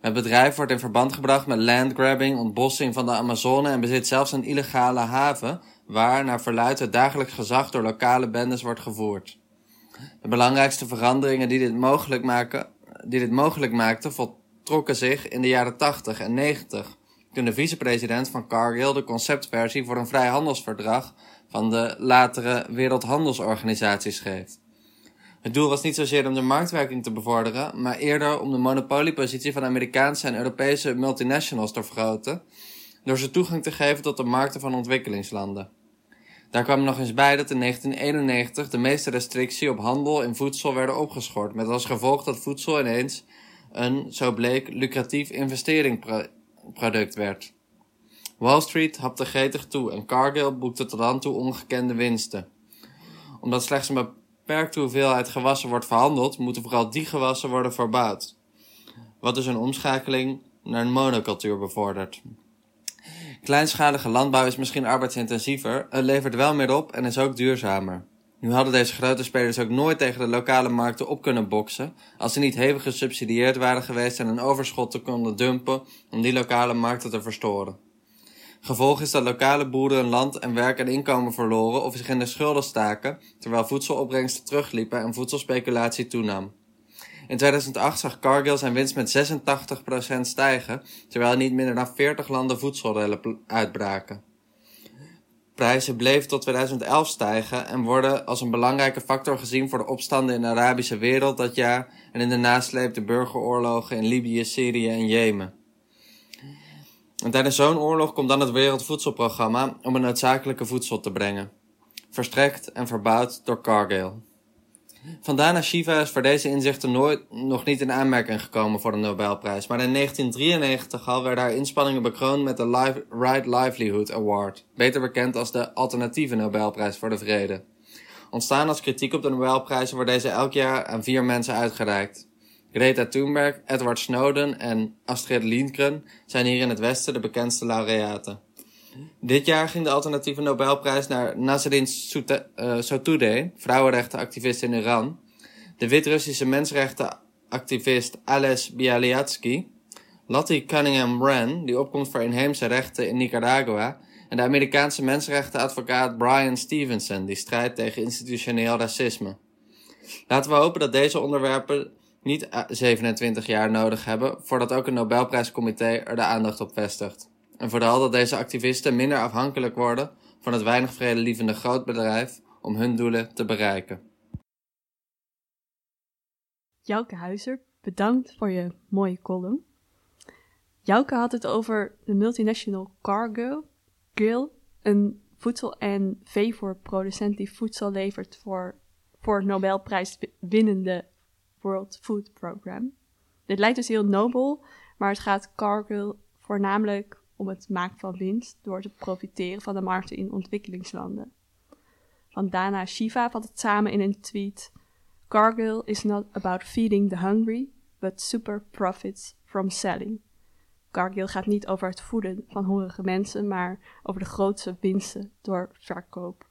Het bedrijf wordt in verband gebracht met landgrabbing, ontbossing van de Amazone en bezit zelfs een illegale haven waar naar verluidt het dagelijks gezag door lokale bendes wordt gevoerd. De belangrijkste veranderingen die dit mogelijk, maken, die dit mogelijk maakten voltrokken zich in de jaren 80 en 90, toen de vicepresident van Cargill de conceptversie voor een vrijhandelsverdrag van de latere Wereldhandelsorganisatie schreef. Het doel was niet zozeer om de marktwerking te bevorderen, maar eerder om de monopoliepositie van Amerikaanse en Europese multinationals te vergroten, door ze toegang te geven tot de markten van ontwikkelingslanden. Daar kwam nog eens bij dat in 1991 de meeste restricties op handel in voedsel werden opgeschort, met als gevolg dat voedsel ineens een, zo bleek, lucratief product werd. Wall Street hapte gretig toe en Cargill boekte tot dan toe ongekende winsten. Omdat slechts een beperkte hoeveelheid gewassen wordt verhandeld, moeten vooral die gewassen worden verbouwd. Wat dus een omschakeling naar een monocultuur bevordert. Kleinschalige landbouw is misschien arbeidsintensiever, het levert wel meer op en is ook duurzamer. Nu hadden deze grote spelers ook nooit tegen de lokale markten op kunnen boksen, als ze niet hevig gesubsidieerd waren geweest en een overschot te konden dumpen om die lokale markten te verstoren. Gevolg is dat lokale boeren land en werk en inkomen verloren of zich in de schulden staken, terwijl voedselopbrengsten terugliepen en voedselspeculatie toenam. In 2008 zag Cargill zijn winst met 86% stijgen, terwijl niet minder dan 40 landen voedselrellen uitbraken. Prijzen bleven tot 2011 stijgen en worden als een belangrijke factor gezien voor de opstanden in de Arabische wereld dat jaar en in de nasleep de burgeroorlogen in Libië, Syrië en Jemen. En tijdens zo'n oorlog komt dan het Wereldvoedselprogramma om het noodzakelijke voedsel te brengen. Verstrekt en verbouwd door Cargill. Vandana Shiva is voor deze inzichten nooit, nog niet in aanmerking gekomen voor de Nobelprijs, maar in 1993 al werden haar inspanningen bekroond met de Life, Right Livelihood Award, beter bekend als de alternatieve Nobelprijs voor de Vrede. Ontstaan als kritiek op de Nobelprijzen wordt deze elk jaar aan vier mensen uitgereikt. Greta Thunberg, Edward Snowden en Astrid Lindgren zijn hier in het Westen de bekendste laureaten. Dit jaar ging de alternatieve Nobelprijs naar Nasrin uh, Sotoudeh, vrouwenrechtenactivist in Iran, de Wit-Russische mensenrechtenactivist Ales Bialyatsky, Lottie Cunningham Wren, die opkomt voor inheemse rechten in Nicaragua, en de Amerikaanse mensenrechtenadvocaat Brian Stevenson, die strijdt tegen institutioneel racisme. Laten we hopen dat deze onderwerpen niet 27 eh, jaar nodig hebben voordat ook een Nobelprijscomité er de aandacht op vestigt. En vooral dat deze activisten minder afhankelijk worden van het weinig vredelievende grootbedrijf om hun doelen te bereiken. Jouke Huizer, bedankt voor je mooie column. Jouke had het over de multinational Cargo Grill, een voedsel- en veevoerproducent die voedsel levert voor, voor Nobelprijs winnende World Food Program. Dit lijkt dus heel nobel, maar het gaat Cargill voornamelijk om het maken van winst door te profiteren van de markten in ontwikkelingslanden. Van Dana Shiva vat het samen in een tweet: Cargill is not about feeding the hungry, but super profits from selling. Cargill gaat niet over het voeden van hongerige mensen, maar over de grootste winsten door verkoop.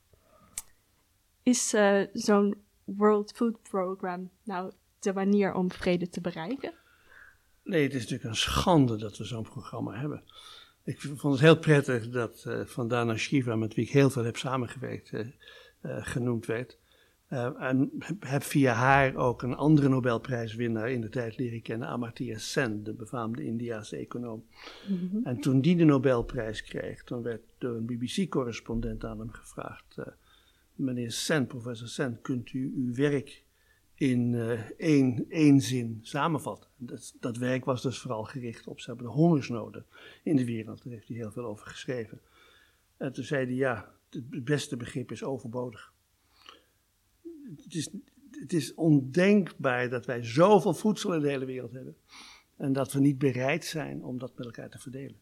Is uh, zo'n World Food Program nou de manier om vrede te bereiken? Nee, het is natuurlijk een schande dat we zo'n programma hebben. Ik vond het heel prettig dat uh, Vandana Shiva, met wie ik heel veel heb samengewerkt, uh, uh, genoemd werd. en heb via haar ook een andere Nobelprijswinnaar in de tijd leren kennen, Amartya Sen, de befaamde Indiase econoom. Mm -hmm. En toen die de Nobelprijs kreeg, toen werd door een BBC-correspondent aan hem gevraagd: Meneer Sen, professor Sen, kunt u uw werk in uh, één, één zin samenvatten. Dat, dat, werk was dus vooral gericht op ze hebben de hongersnoden in de wereld. Daar heeft hij heel veel over geschreven. En toen zei hij, ja, het beste begrip is overbodig. Het is, het is ondenkbaar dat wij zoveel voedsel in de hele wereld hebben. En dat we niet bereid zijn om dat met elkaar te verdelen.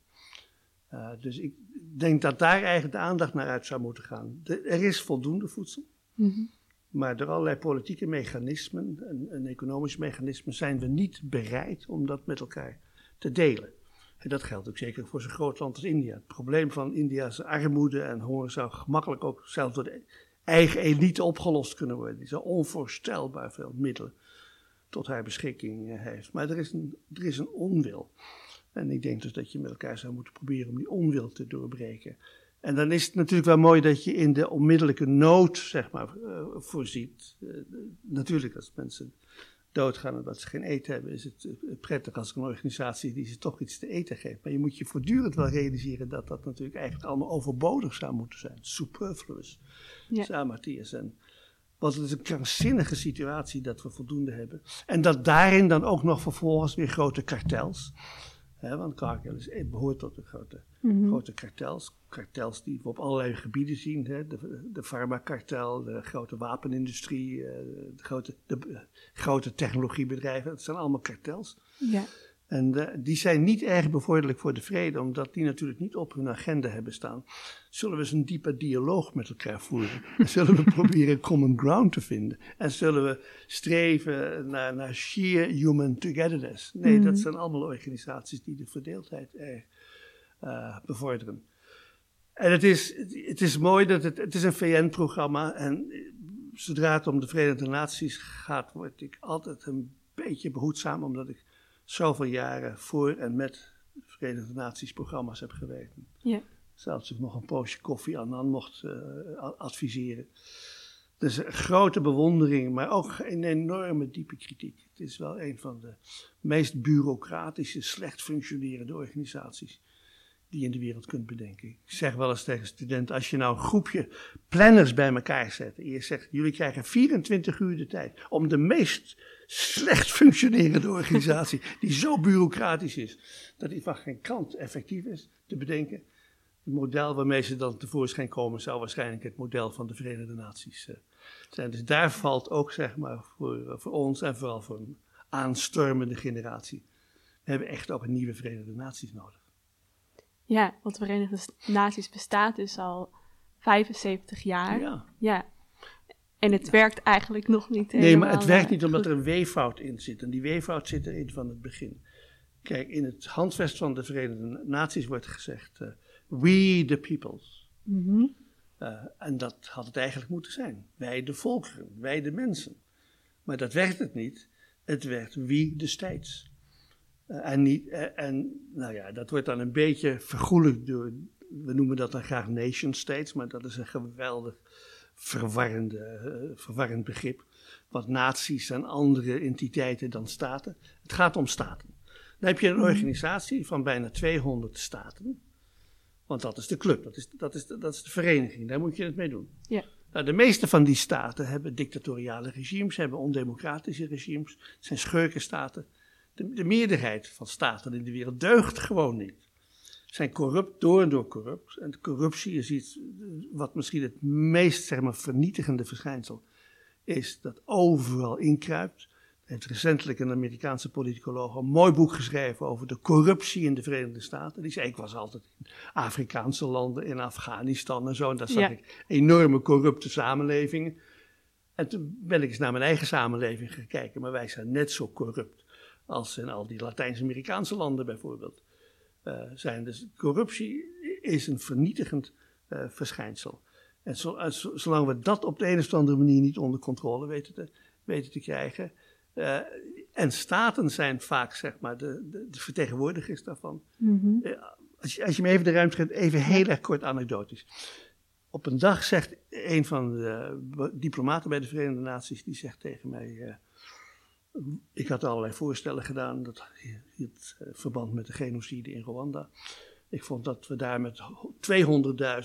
Uh, dus ik denk dat daar eigenlijk de aandacht naar uit zou moeten gaan. Er is voldoende voedsel. -hmm. Maar door allerlei politieke mechanismen en, economische mechanismen zijn we niet bereid om dat met elkaar te delen. En dat geldt ook zeker voor zo'n groot land als India. Het probleem van India's armoede en honger zou gemakkelijk ook zelfs door de eigen elite opgelost kunnen worden. Die zo onvoorstelbaar veel middelen tot haar beschikking eh, heeft. Maar er is, een, er is een onwil. En ik denk dus dat je met elkaar zou moeten proberen om die onwil te doorbreken. En dan is het natuurlijk wel mooi dat je in de onmiddellijke nood, zeg maar, uh, voorziet. Uh, natuurlijk, als mensen doodgaan omdat ze geen eten hebben, is het uh, prettig als een organisatie die ze toch iets te eten geeft. Maar je moet je voortdurend wel realiseren dat dat natuurlijk eigenlijk allemaal overbodig zou moeten zijn. Superfluous, ja. Matthias. En, want het is een krankzinnige situatie dat we voldoende hebben. En dat daarin dan ook nog vervolgens weer grote kartels Want Cargill is, eh, behoort tot de grote, mm-hmm. grote kartels. Kartels die we op allerlei gebieden zien. Hè, de, de farmakartel, de grote wapenindustrie, uh, de, grote, de uh, grote technologiebedrijven. Dat zijn allemaal kartels. Ja. En die zijn niet erg bevorderlijk voor de vrede, omdat die natuurlijk niet op hun agenda hebben staan. Zullen we eens een diepe dialoog met elkaar voeren? <laughs> En zullen we proberen common ground te vinden? En zullen we streven naar, naar sheer human togetherness? Nee, dat zijn allemaal organisaties die de verdeeldheid erg uh, bevorderen. En het is, het is mooi dat het, het is een VN-programma en zodra het om de Verenigde Naties gaat, word ik altijd een beetje behoedzaam, omdat ik zoveel jaren voor en met Verenigde Naties programma's heb geweten. Ja. Zelfs ik nog een poosje koffie aan dan mocht uh, adviseren. Dus een grote bewondering, maar ook een enorme diepe kritiek. Het is wel een van de meest bureaucratische, slecht functionerende organisaties die je in de wereld kunt bedenken. Ik zeg wel eens tegen studenten, als je nou een groepje planners bij elkaar zet en je zegt, jullie krijgen 24 uur de tijd om de meest slecht functionerende organisatie, <laughs> die zo bureaucratisch is, dat die van geen kant effectief is, te bedenken. Het model waarmee ze dan tevoorschijn komen zou waarschijnlijk het model van de Verenigde Naties uh, zijn. Dus daar valt ook, zeg maar, voor, voor ons en vooral voor een aanstormende generatie, we hebben echt ook een nieuwe Verenigde Naties nodig. Ja, want de Verenigde Naties bestaat dus al 75 jaar. Ja. ja. En het werkt eigenlijk nog niet Nee, maar het werkt niet eh, omdat er een weeffout in zit. En die weeffout zit erin van het begin. Kijk, in het handvest van de Verenigde Naties wordt gezegd: uh, We the peoples. Mm en dat had het eigenlijk moeten zijn. Wij de volkeren, wij de mensen. Maar dat werd het niet. Het werd we the states. Uh, en, niet, en nou ja, dat wordt dan een beetje vergoelijkt door, we noemen dat dan graag nation states, maar dat is een geweldig verwarrende, uh, verwarrend begrip. Wat naties en andere entiteiten dan staten. Het gaat om staten. Dan heb je een mhm. organisatie van bijna 200 staten. Want dat is de club, dat is, dat is, dat is de vereniging, daar moet je het mee doen. Ja. Nou, de meeste van die staten hebben dictatoriale regimes, hebben ondemocratische regimes, zijn schurkenstaten. De, de meerderheid van staten in de wereld deugt gewoon niet zijn corrupt, door en door corrupt. En corruptie is iets wat misschien het meest zeg maar, vernietigende verschijnsel is, dat overal inkruipt. Er heeft recentelijk een Amerikaanse politicoloog een mooi boek geschreven over de corruptie in de Verenigde Staten. Die zei, ik was altijd in Afrikaanse landen, in Afghanistan en zo. En daar zag ik enorme corrupte samenlevingen. En toen ben ik eens naar mijn eigen samenleving gekeken, maar wij zijn net zo corrupt als in al die Latijns-Amerikaanse landen bijvoorbeeld. Uh, zijn. Dus corruptie is een vernietigend uh, verschijnsel. En zo, uh, zolang we dat op de een of andere manier niet onder controle weten te, weten te krijgen. en staten zijn vaak zeg maar de, de, de vertegenwoordigers daarvan. Mm -hmm. als, je, als je me even de ruimte geeft, even heel erg kort anekdotisch. Op een dag zegt een van de diplomaten bij de Verenigde Naties, die zegt tegen mij ik had allerlei voorstellen gedaan. Dat hield eh, verband met de genocide in Rwanda. Ik vond dat we daar met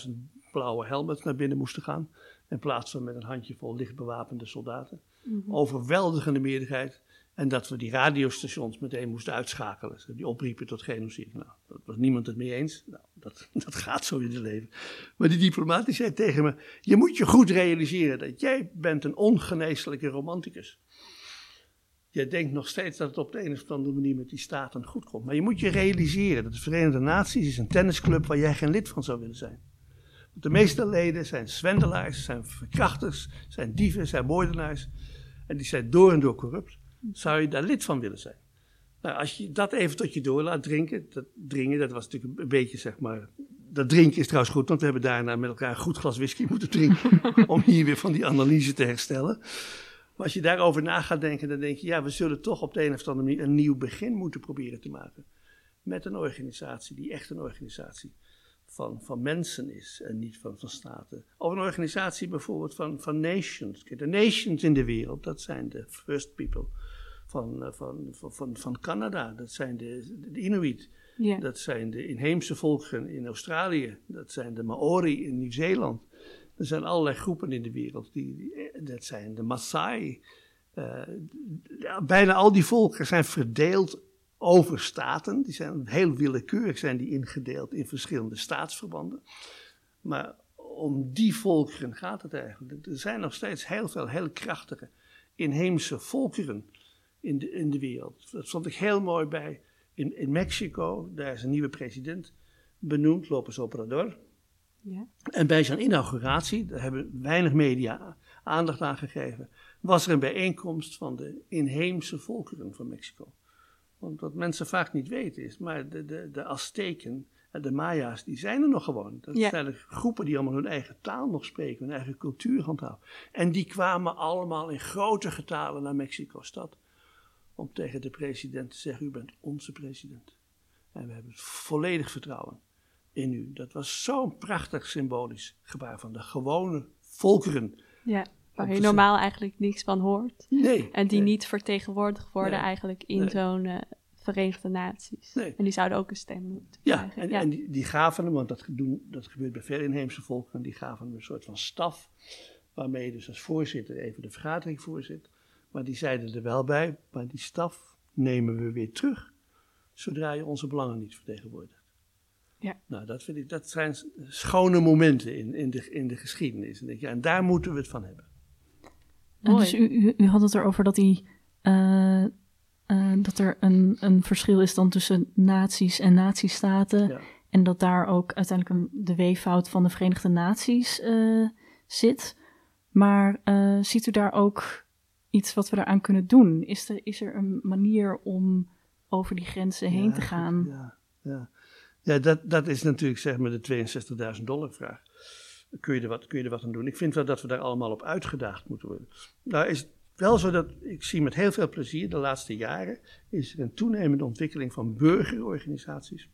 200.000 blauwe helmets naar binnen moesten gaan. In plaats van met een handjevol lichtbewapende soldaten. Mhm. Overweldigende meerderheid. En dat we die radiostations meteen moesten uitschakelen. Die opriepen tot genocide. Nou, dat was niemand het mee eens. Nou, dat, <laughs> dat gaat zo in het leven. Maar die diplomaat die zei tegen me: Je moet je goed realiseren dat jij bent een ongeneeslijke romanticus. Jij denkt nog steeds dat het op de een of andere manier met die staten goed komt. Maar je moet je realiseren dat de Verenigde Naties is een tennisclub waar jij geen lid van zou willen zijn. Want de meeste leden zijn zwendelaars, zijn verkrachters, zijn dieven, zijn moordenaars. En die zijn door en door corrupt. Zou je daar lid van willen zijn? Nou, als je dat even tot je door laat drinken, dat dringen, dat was natuurlijk een beetje zeg maar. Dat drinken is trouwens goed, want we hebben daarna met elkaar een goed glas whisky moeten drinken. <laughs> om hier weer van die analyse te herstellen. Maar als je daarover na gaat denken, dan denk je, ja, we zullen toch op de een of andere manier een nieuw begin moeten proberen te maken. Met een organisatie die echt een organisatie van, van mensen is en niet van, van staten. Of een organisatie bijvoorbeeld van, van nations. De nations in de wereld, dat zijn de first people van, eh, van, van, van, van Canada, dat zijn de, de Inuit. Dat zijn de inheemse volkeren in Australië, dat zijn de Maori in Nieuw-Zeeland. Er zijn allerlei groepen in de wereld. Die, dat zijn de Maasai. Uh, bijna al die volken zijn verdeeld over staten. Die zijn heel willekeurig zijn die ingedeeld in verschillende staatsverbanden. Maar om die volkeren gaat het eigenlijk. Er zijn nog steeds heel veel heel krachtige inheemse volkeren in de, in de wereld. Dat vond ik heel mooi bij in, in Mexico, daar is een nieuwe president benoemd, López Obrador. Ja. En bij zijn inauguratie, daar hebben weinig media aandacht aan gegeven, was er een bijeenkomst van de inheemse volkeren van Mexico. Want wat mensen vaak niet weten is, maar de, de, de Azteken en de Maya's, die zijn er nog gewoon. Dat Ja. zijn er groepen die allemaal hun eigen taal nog spreken, hun eigen cultuur handhaven. En die kwamen allemaal in grote getalen naar Mexico-stad om tegen de president te zeggen, u bent onze president. En we hebben volledig vertrouwen in u. Dat was zo'n prachtig symbolisch gebaar van de gewone volkeren. ja. Waar je normaal eigenlijk niks van hoort. Nee. En die nee, niet vertegenwoordigd worden Nee. eigenlijk in Nee. zo'n eh, Verenigde Naties. En die zouden ook een stem moeten Ja, krijgen. en, ja. en die, die gaven hem, want dat, doen, dat gebeurt bij veel inheemse volkeren, die gaven hem een soort van staf, waarmee je dus als voorzitter even de vergadering voorzit. Maar die zeiden er wel bij, maar die staf nemen we weer terug, zodra je onze belangen niet vertegenwoordigt. Ja. Nou, dat vind ik, dat zijn schone momenten in, in, de, in de geschiedenis. En, denk je, en daar moeten we het van hebben. En Mooi. dus u, u, u had het erover dat, die, eh, eh, dat er een, een verschil is dan tussen naties en natiestaten. Ja. En dat daar ook uiteindelijk een, de weeffout van de Verenigde Naties eh, zit. Maar eh, ziet u daar ook iets wat we daaraan kunnen doen? Is er, is er een manier om over die grenzen heen Ja, te gaan? Ja, ja. Ja dat, dat is natuurlijk zeg maar de 62.000 dollar vraag. Kun je, er wat, kun je er wat aan doen? Ik vind wel dat we daar allemaal op uitgedaagd moeten worden. Nou is het wel zo dat, ik zie met heel veel plezier, de laatste jaren is er een toenemende ontwikkeling van burgerorganisaties.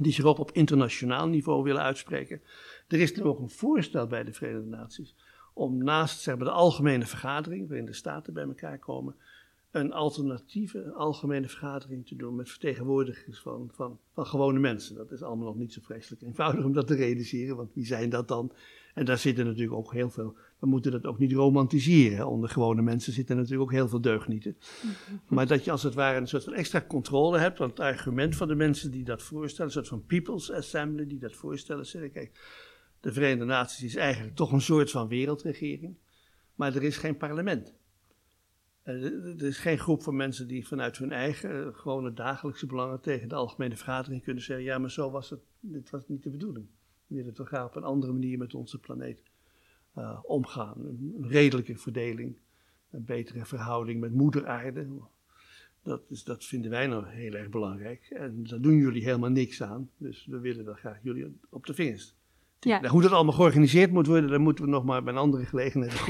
Die zich ook op internationaal niveau willen uitspreken. Er is nu ook een voorstel bij de Verenigde Naties om naast zeg maar, de algemene vergadering, waarin de staten bij elkaar komen, een alternatieve algemene vergadering te doen met vertegenwoordigers van, van, van gewone mensen. Dat is allemaal nog niet zo vreselijk eenvoudig om dat te realiseren, want wie zijn dat dan? En daar zitten natuurlijk ook heel veel, we moeten dat ook niet romantiseren. Onder gewone mensen zitten natuurlijk ook heel veel deugnieten. Maar dat je als het ware een soort van extra controle hebt, want het argument van de mensen die dat voorstellen, een soort van People's Assembly die dat voorstellen, zeggen, kijk, de Verenigde Naties is eigenlijk toch een soort van wereldregering, maar er is geen parlement. Eh, Er is geen groep van mensen die vanuit hun eigen eh, gewone dagelijkse belangen tegen de algemene vergadering kunnen zeggen: ja, maar zo was het, dit was niet de bedoeling. We willen toch graag op een andere manier met onze planeet eh, omgaan. Een, redelijke verdeling, een betere verhouding met moeder aarde. Dat, is, dat vinden wij nou heel erg belangrijk. En daar doen jullie helemaal niks aan. Dus we willen wel graag jullie op de vingers. Ja. Hoe dat allemaal georganiseerd moet worden, daar moeten we nog maar bij een andere gelegenheid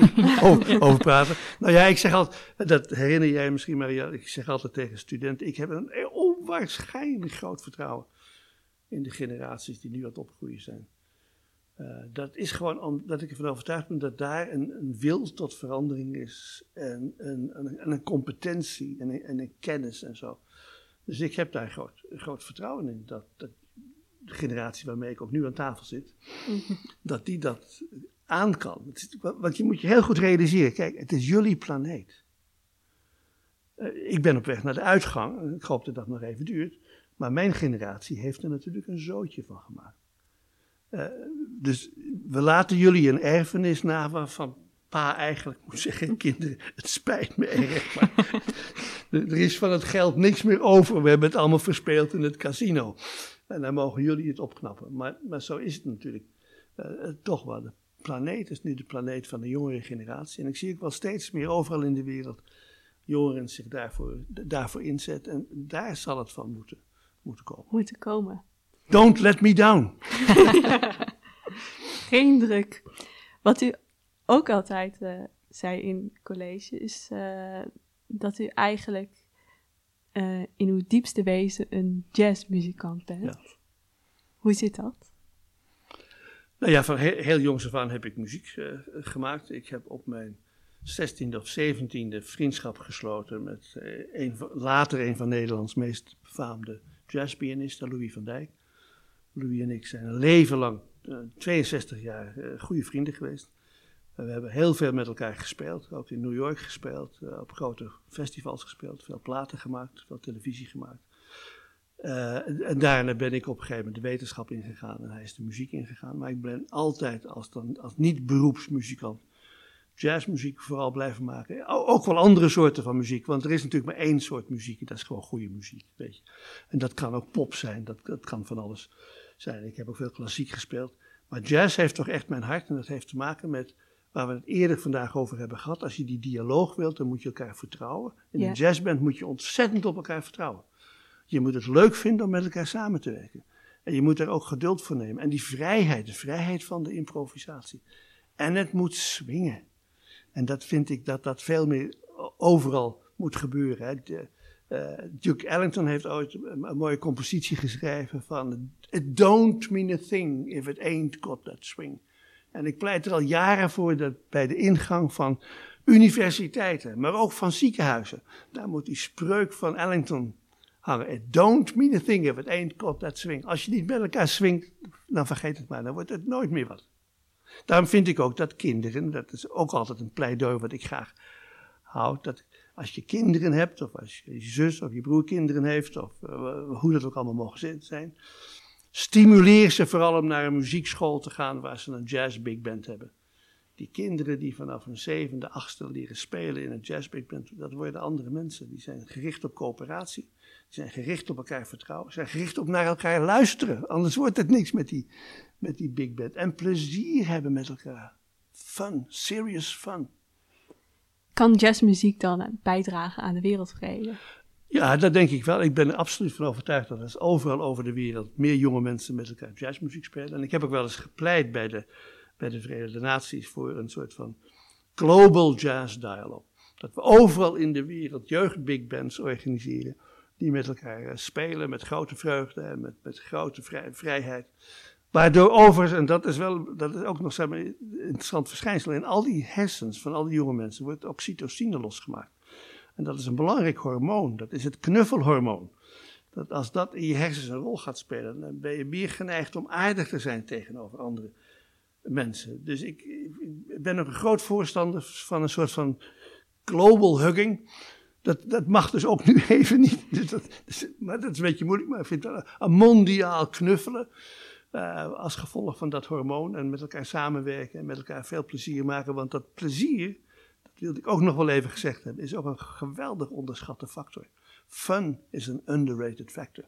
<laughs> over, praten. Nou ja, ik zeg altijd, dat herinner jij misschien, Maria, ik zeg altijd tegen studenten, ik heb een onwaarschijnlijk groot vertrouwen in de generaties die nu aan het opgroeien zijn. Eh, dat is gewoon omdat ik ervan overtuigd ben dat daar een, wil tot verandering is en een, een, en een competentie en een, en kennis en zo. Dus ik heb daar groot, groot vertrouwen in dat, dat de generatie waarmee ik ook nu aan tafel zit, dat die dat aan kan. Is- Want je moet je heel goed realiseren, kijk, het is jullie planeet. Eh, ik ben op weg naar de uitgang, ik hoop dat dat nog even duurt, maar mijn generatie heeft er natuurlijk een zootje van gemaakt. Eh, dus we laten jullie een erfenis na waarvan pa eigenlijk moet zeggen, <laughs> kinderen, het spijt me erg, maar er <laughs> er is van het geld niks meer over. We hebben het allemaal verspeeld in het casino. En dan mogen jullie het opknappen. Maar, maar zo is het natuurlijk eh, eh, toch wel. De planeet is nu de planeet van de jongere generatie. En ik zie ook wel steeds meer overal in de wereld jongeren zich daarvoor, daarvoor inzetten. En daar zal het van moeten, moeten komen. Moeten komen. Don't let me down. <laughs> Geen druk. Wat u ook altijd eh, zei in college is dat u eigenlijk eh, in uw diepste wezen een jazzmuzikant bent. Ja. Hoe zit dat? Nou ja, van heel, heel jongs af aan heb ik muziek eh, gemaakt. Ik heb op mijn 16e of 17e vriendschap gesloten met eh, een later een van Nederlands meest befaamde jazzpianisten, Louis van Dijk. Louis en ik zijn een leven lang, eh, 62 jaar, goede vrienden geweest. We hebben heel veel met elkaar gespeeld, ook in New York gespeeld, eh, op grote festivals gespeeld, veel platen gemaakt, veel televisie gemaakt. Eh, en- en daarna ben ik op een gegeven moment de wetenschap ingegaan en hij is de muziek ingegaan. Maar ik ben altijd als, dan, als niet-beroepsmuzikant jazzmuziek vooral blijven maken. Ook wel andere soorten van muziek, want er is natuurlijk maar één soort muziek en dat is gewoon goede muziek. Weet je. En dat kan ook pop zijn, dat, dat kan van alles zijn. Ik heb ook veel klassiek gespeeld. Maar jazz heeft toch echt mijn hart en dat heeft te maken met waar we het eerder vandaag over hebben gehad. Als je die dialoog wilt, dan moet je elkaar vertrouwen. In Ja. een jazzband moet je ontzettend op elkaar vertrouwen. Je moet het leuk vinden om met elkaar samen te werken. En je moet er ook geduld voor nemen. En die vrijheid, de vrijheid van de improvisatie. En het moet swingen. En dat vind ik dat dat veel meer overal moet gebeuren. Hè. De, eh, Duke Ellington heeft ooit een, een mooie compositie geschreven van... It don't mean a thing if it ain't got that swing. En ik pleit er al jaren voor dat bij de ingang van universiteiten, maar ook van ziekenhuizen, daar moet die spreuk van Ellington hangen. It don't mean a thing if it ain't got that swing. Als je niet met elkaar swingt, dan vergeet het maar, dan wordt het nooit meer wat. Daarom vind ik ook dat kinderen, dat is ook altijd een pleidooi wat ik graag houd, dat als je kinderen hebt, of als je, zus of je broer kinderen heeft, of eh, hoe dat ook allemaal mogen zijn, stimuleer ze vooral om naar een muziekschool te gaan waar ze een jazz big band hebben. Die kinderen die vanaf hun zevende, achtste leren spelen in een jazz big band, dat worden andere mensen. Die zijn gericht op coöperatie, die zijn gericht op elkaar vertrouwen, zijn gericht op naar elkaar luisteren. Anders wordt het niks met die, met die big band. En plezier hebben met elkaar. Fun, serious fun. Kan jazzmuziek dan bijdragen aan de wereldvrede? Ja, dat denk ik wel. Ik ben er absoluut van overtuigd dat er overal over de wereld meer jonge mensen met elkaar jazzmuziek spelen. En ik heb ook wel eens gepleit bij de, bij de Verenigde Naties voor een soort van global jazz dialogue. Dat we overal in de wereld jeugd big bands organiseren die met elkaar eh, spelen met grote vreugde en met, met grote vrij- vrijheid. Waardoor overigens, en dat is, wel, dat is ook nog zeg maar, een interessant verschijnsel, in al die hersens van al die jonge mensen wordt oxytocine losgemaakt. En dat is een belangrijk hormoon, dat is het knuffelhormoon. Dat als dat in je hersens een rol gaat spelen, dan ben je meer geneigd om aardig te zijn tegenover andere mensen. Dus ik, ben ook een groot voorstander van een soort van global hugging. Dat, dat mag dus ook nu <laughs> even niet. Dus dat, dus- maar dat is een beetje moeilijk, maar ik vind dat een mondiaal knuffelen. eh, als gevolg van dat hormoon en met elkaar samenwerken en met elkaar veel plezier maken. Want dat plezier, wilde ik ook nog wel even gezegd hebben, is ook een geweldig onderschatte factor. Fun is een underrated factor.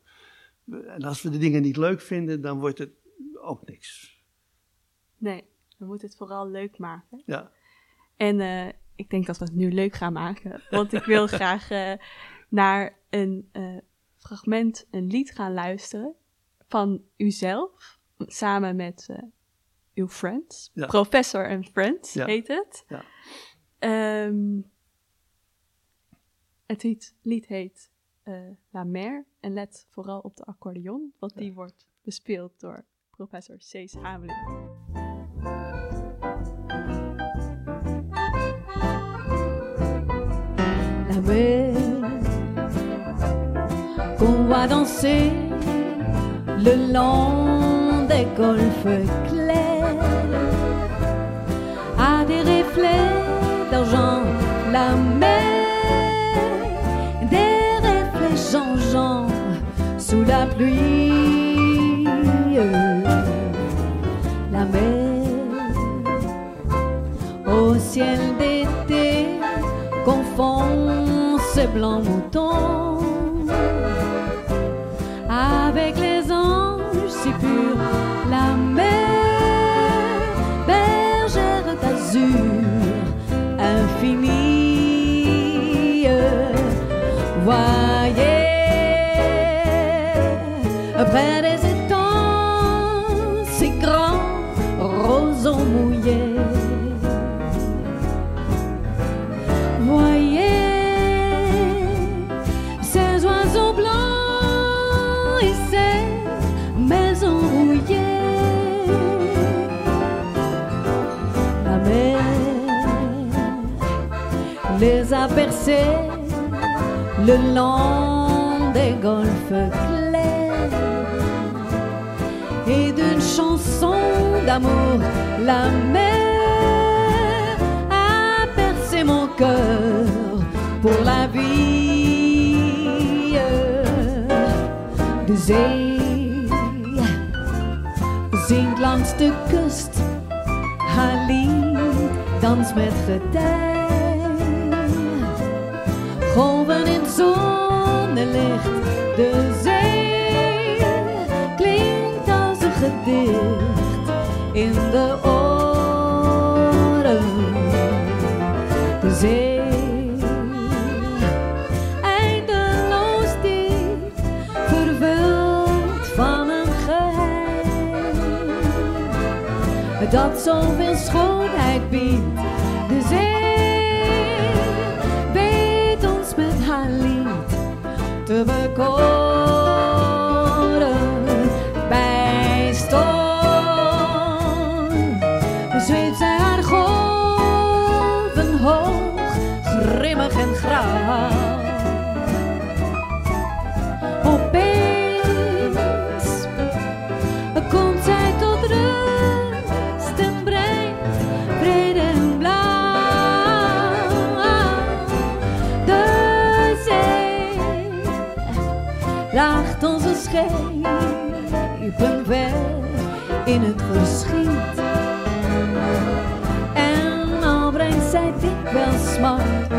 En als we de dingen niet leuk vinden, dan wordt het ook niks. Nee, we moeten het vooral leuk maken. Ja. En eh, ik denk dat we het nu leuk gaan maken. Want ik wil <laughs> graag eh, naar een eh, fragment, een lied gaan luisteren van uzelf. Samen met uw friends. Ja. Professor and Friends Ja. heet het. Ja. Ehm, het lied, lied heet eh, La Mer. En let vooral op de accordeon, want die wordt bespeeld door professor Cees Hamelin. la mer qu'on voit danser le long des golfes clairs a des reflets la mer des reflets changeants sous la pluie. La mer au ciel d'été confond ces blancs moutons avec les anges fi mi le long des golfes clairs et d'une chanson d'amour la mer a percé mon cœur pour la vie de zee zingt de kust haar lied dans met getij. Golven in zonnelicht, de zee klinkt als een gedicht in de oren. De zee, eindeloos vervuld van een geheim dat zoveel schoonheid biedt. Te bekoren in het verschiet. En al brengt zij dikwijls smart,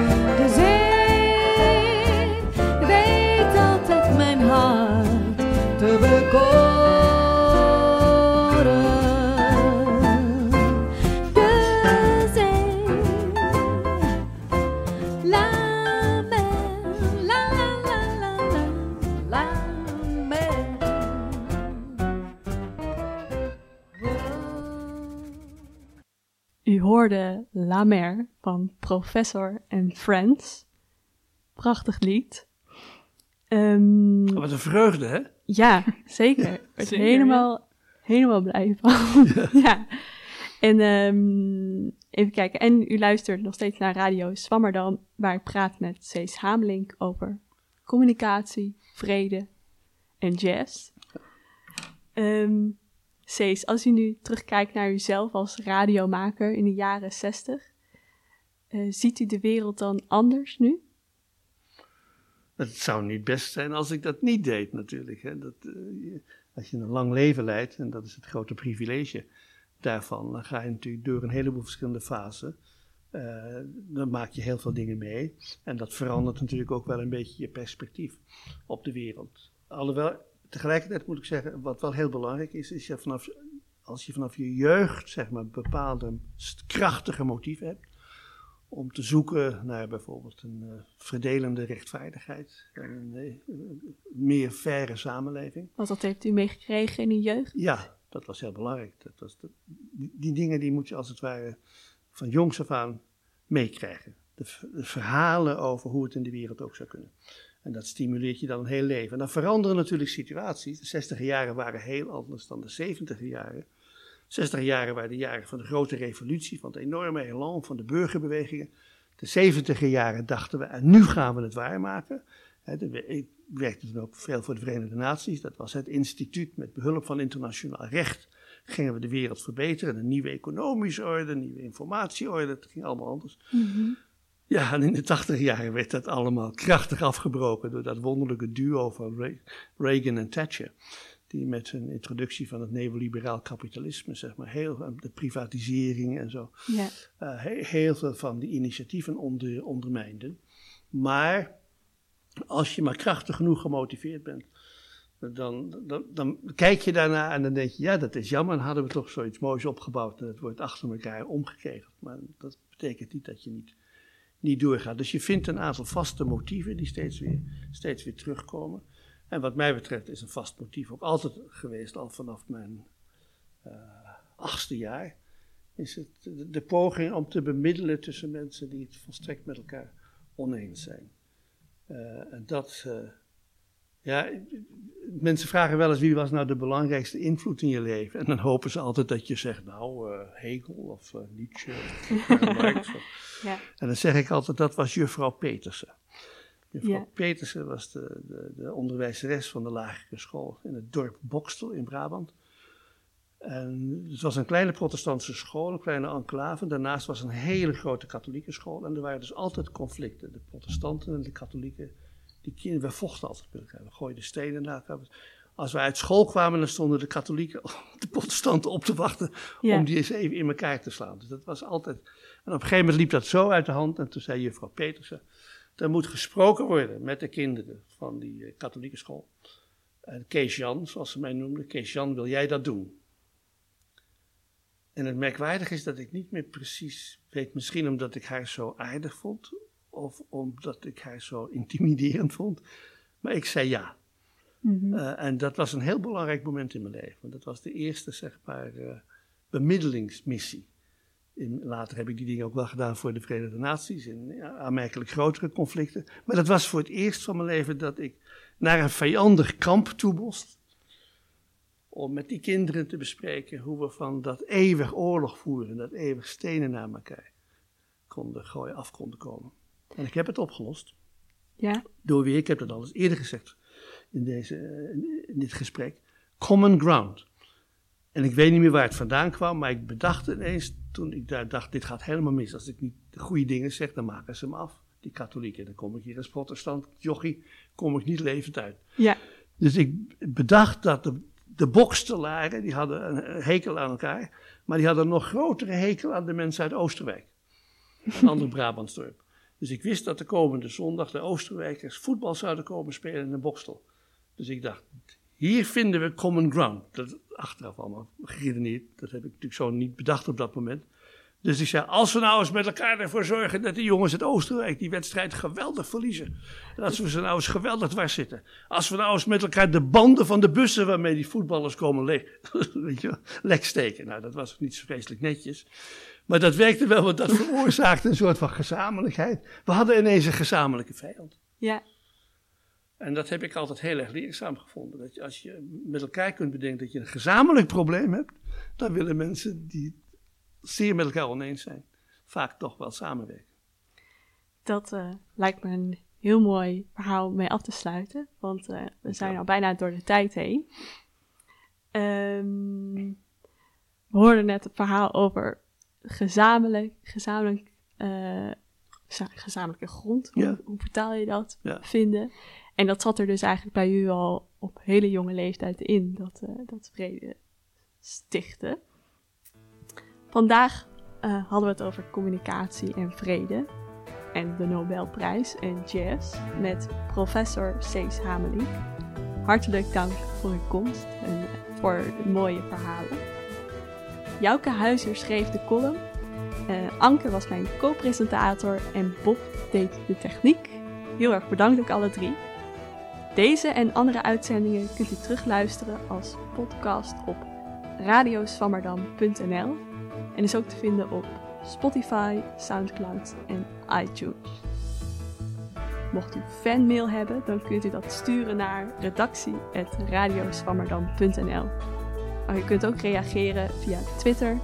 van Professor and Friends. Prachtig lied. Ehm, Wat een vreugde, hè? ja, zeker. <laughs> Ik zeker, helemaal, helemaal blij van. <laughs> ja. En ehm, even kijken. En u luistert nog steeds naar Radio Swammerdam, waar ik praat met Cees Hamelink over communicatie, vrede en jazz. Ehm Cees, als u nu terugkijkt naar uzelf als radiomaker in de jaren 60, eh, ziet u de wereld dan anders nu? Het zou niet best zijn als ik dat niet deed, natuurlijk. Hè. Dat, eh, als je een lang leven leidt, en dat is het grote privilege daarvan, dan ga je natuurlijk door een heleboel verschillende fasen. Eh, dan maak je heel veel dingen mee. En dat verandert natuurlijk ook wel een beetje je perspectief op de wereld. Alhoewel, tegelijkertijd moet ik zeggen, wat wel heel belangrijk is, is je vanaf, als je vanaf je jeugd zeg maar, bepaalde krachtige motieven hebt, om te zoeken naar bijvoorbeeld een eh, verdelende rechtvaardigheid en een eh, meer faire samenleving. Want dat heeft u meegekregen in uw jeugd? Ja, dat was heel belangrijk. Dat was die, die dingen die moet je als het ware van jongs af aan meekrijgen. De verhalen over hoe het in de wereld ook zou kunnen. En dat stimuleert je dan een heel leven. En dan veranderen natuurlijk situaties. De 60 jaren waren heel anders dan de 70 jaren. 60 jaren waren de jaren van de grote revolutie, van het enorme elan, van de burgerbewegingen. De 70 jaren dachten we, en nu gaan we het waarmaken. Ik werkte toen ook veel voor de Verenigde Naties. Dat was het instituut met behulp van internationaal recht. Gingen we de wereld verbeteren. Een nieuwe economische orde, een nieuwe informatieorde. Het ging allemaal anders. Ja, en in de 80 jaren werd dat allemaal krachtig afgebroken door dat wonderlijke duo van Re- Reagan en Thatcher. Die met hun introductie van het neoliberaal kapitalisme, zeg maar, heel, eh, de privatisering en zo, Ja. eh, he- heel veel van die initiatieven onder, ondermijnden. Maar als je maar krachtig genoeg gemotiveerd bent, dan, dan, dan kijk je daarna en dan denk je, ja, dat is jammer, dan hadden we toch zoiets moois opgebouwd en het wordt achter elkaar omgekregen. Maar dat betekent niet dat je niet, niet doorgaat. Dus je vindt een aantal vaste motieven die steeds weer, steeds weer terugkomen. En wat mij betreft is een vast motief ook altijd geweest, al vanaf mijn eh, achtste jaar, is het de, poging om te bemiddelen tussen mensen die het volstrekt met elkaar oneens zijn. Eh, en dat, eh, ja, mensen vragen wel eens wie was nou de belangrijkste invloed in je leven. En dan hopen ze altijd dat je zegt, nou, Hegel of Nietzsche. Of- Ja. En dan zeg ik altijd, dat was juffrouw Petersen. Juffrouw Ja. Petersen was de, de, de onderwijzeres van de lagere school in het dorp Bokstel in Brabant. En het was een kleine protestantse school, een kleine enclave. Daarnaast was een hele grote katholieke school. En er waren dus altijd conflicten. De protestanten en de katholieken, die kinderen, we vochten altijd met elkaar. We gooiden stenen naar elkaar. Als we uit school kwamen, dan stonden de katholieken, <laughs> de protestanten op te wachten Ja. om die eens even in elkaar te slaan. Dus dat was altijd. En op een gegeven moment liep dat zo uit de hand. En toen zei juffrouw Petersen: er moet gesproken worden met de kinderen van die eh, katholieke school. En Kees Jan, zoals ze mij noemden, Kees Jan, wil jij dat doen? En het merkwaardige is dat ik niet meer precies weet, misschien omdat ik haar zo aardig vond, of omdat ik haar zo intimiderend vond. Maar ik zei ja. Mhm. Eh, en dat was een heel belangrijk moment in mijn leven. Want dat was de eerste, zeg maar, eh, bemiddelingsmissie. In, later heb ik die dingen ook wel gedaan voor de Verenigde Naties, in ja, aanmerkelijk grotere conflicten. Maar dat was voor het eerst van mijn leven dat ik naar een vijandig kamp toe moest. Om met die kinderen te bespreken hoe we van dat eeuwig oorlog voeren, dat eeuwig stenen naar elkaar konden gooien, af konden komen. En ik heb het opgelost. Ja, Door weer, ik heb dat al eens eerder gezegd in, deze, in dit gesprek, common ground. En ik weet niet meer waar het vandaan kwam, maar ik bedacht ineens toen ik daar dacht, dit gaat helemaal mis. Als ik niet de goede dingen zeg, dan maken ze me af, die katholieken. Dan kom ik hier als protestant, jochie, kom ik niet levend uit. ja, Dus ik bedacht dat de, de bokstelaren, die hadden een hekel aan elkaar, maar die hadden een nog grotere hekel aan de mensen uit Oosterwijk. Een ander <laughs> Brabantsdorp. Dus ik wist dat de komende zondag de Oosterwijkers voetbal zouden komen spelen in een bokstel. Dus ik dacht, hier vinden we common ground. Dat achteraf allemaal geredeneerd. Dat heb ik natuurlijk zo niet bedacht op dat moment. Dus ik zei, als we nou eens met elkaar ervoor zorgen dat die jongens uit Oostenrijk die wedstrijd geweldig verliezen. En als we ze nou eens geweldig dwars zitten. Als we nou eens met elkaar de banden van de bussen waarmee die voetballers komen le <laughs> lek steken. Nou, dat was niet zo vreselijk netjes. Maar dat werkte wel, want dat veroorzaakte een soort van gezamenlijkheid. We hadden ineens een gezamenlijke vijand. ja, En dat heb ik altijd heel erg leerzaam gevonden. Dat je, als je met elkaar kunt bedenken dat je een gezamenlijk probleem hebt, dan willen mensen die zeer met elkaar oneens zijn, vaak toch wel samenwerken. dat eh, lijkt me een heel mooi verhaal om mee af te sluiten. Want eh, we zijn al bijna door de tijd heen. Ehm, we hoorden net het verhaal over gezamenlijk, gezamenlijk, eh, geza- gezamenlijke grond. Hoe, Ja. hoe vertaal je dat? Ja. Vinden. En dat zat er dus eigenlijk bij u al op hele jonge leeftijd in, dat, eh, dat vrede stichten. Vandaag eh, hadden we het over communicatie en vrede en de Nobelprijs en jazz met professor Cees Hamelink. Hartelijk dank voor uw komst en eh, voor de mooie verhalen. Jouke Huizer schreef de column. Eh, Anke was mijn co-presentator en Bob deed de techniek. Heel erg bedankt ook alle drie. Deze en andere uitzendingen kunt u terugluisteren als podcast op radioswammerdam.nl en is ook te vinden op Spotify, Soundcloud en iTunes. Mocht u fanmail hebben, dan kunt u dat sturen naar redactie.radioswammerdam.nl. Maar u kunt ook reageren via Twitter,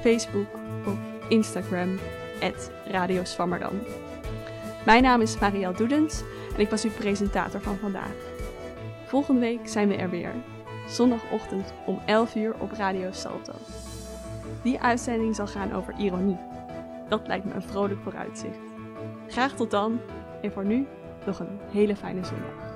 Facebook of Instagram, Radio Swammerdam. Mijn naam is Marielle Doedens en ik was uw presentator van vandaag. Volgende week zijn we er weer, zondagochtend om 11 uur op Radio Salto. Die uitzending zal gaan over ironie. Dat lijkt me een vrolijk vooruitzicht. Graag tot dan en voor nu nog een hele fijne zondag.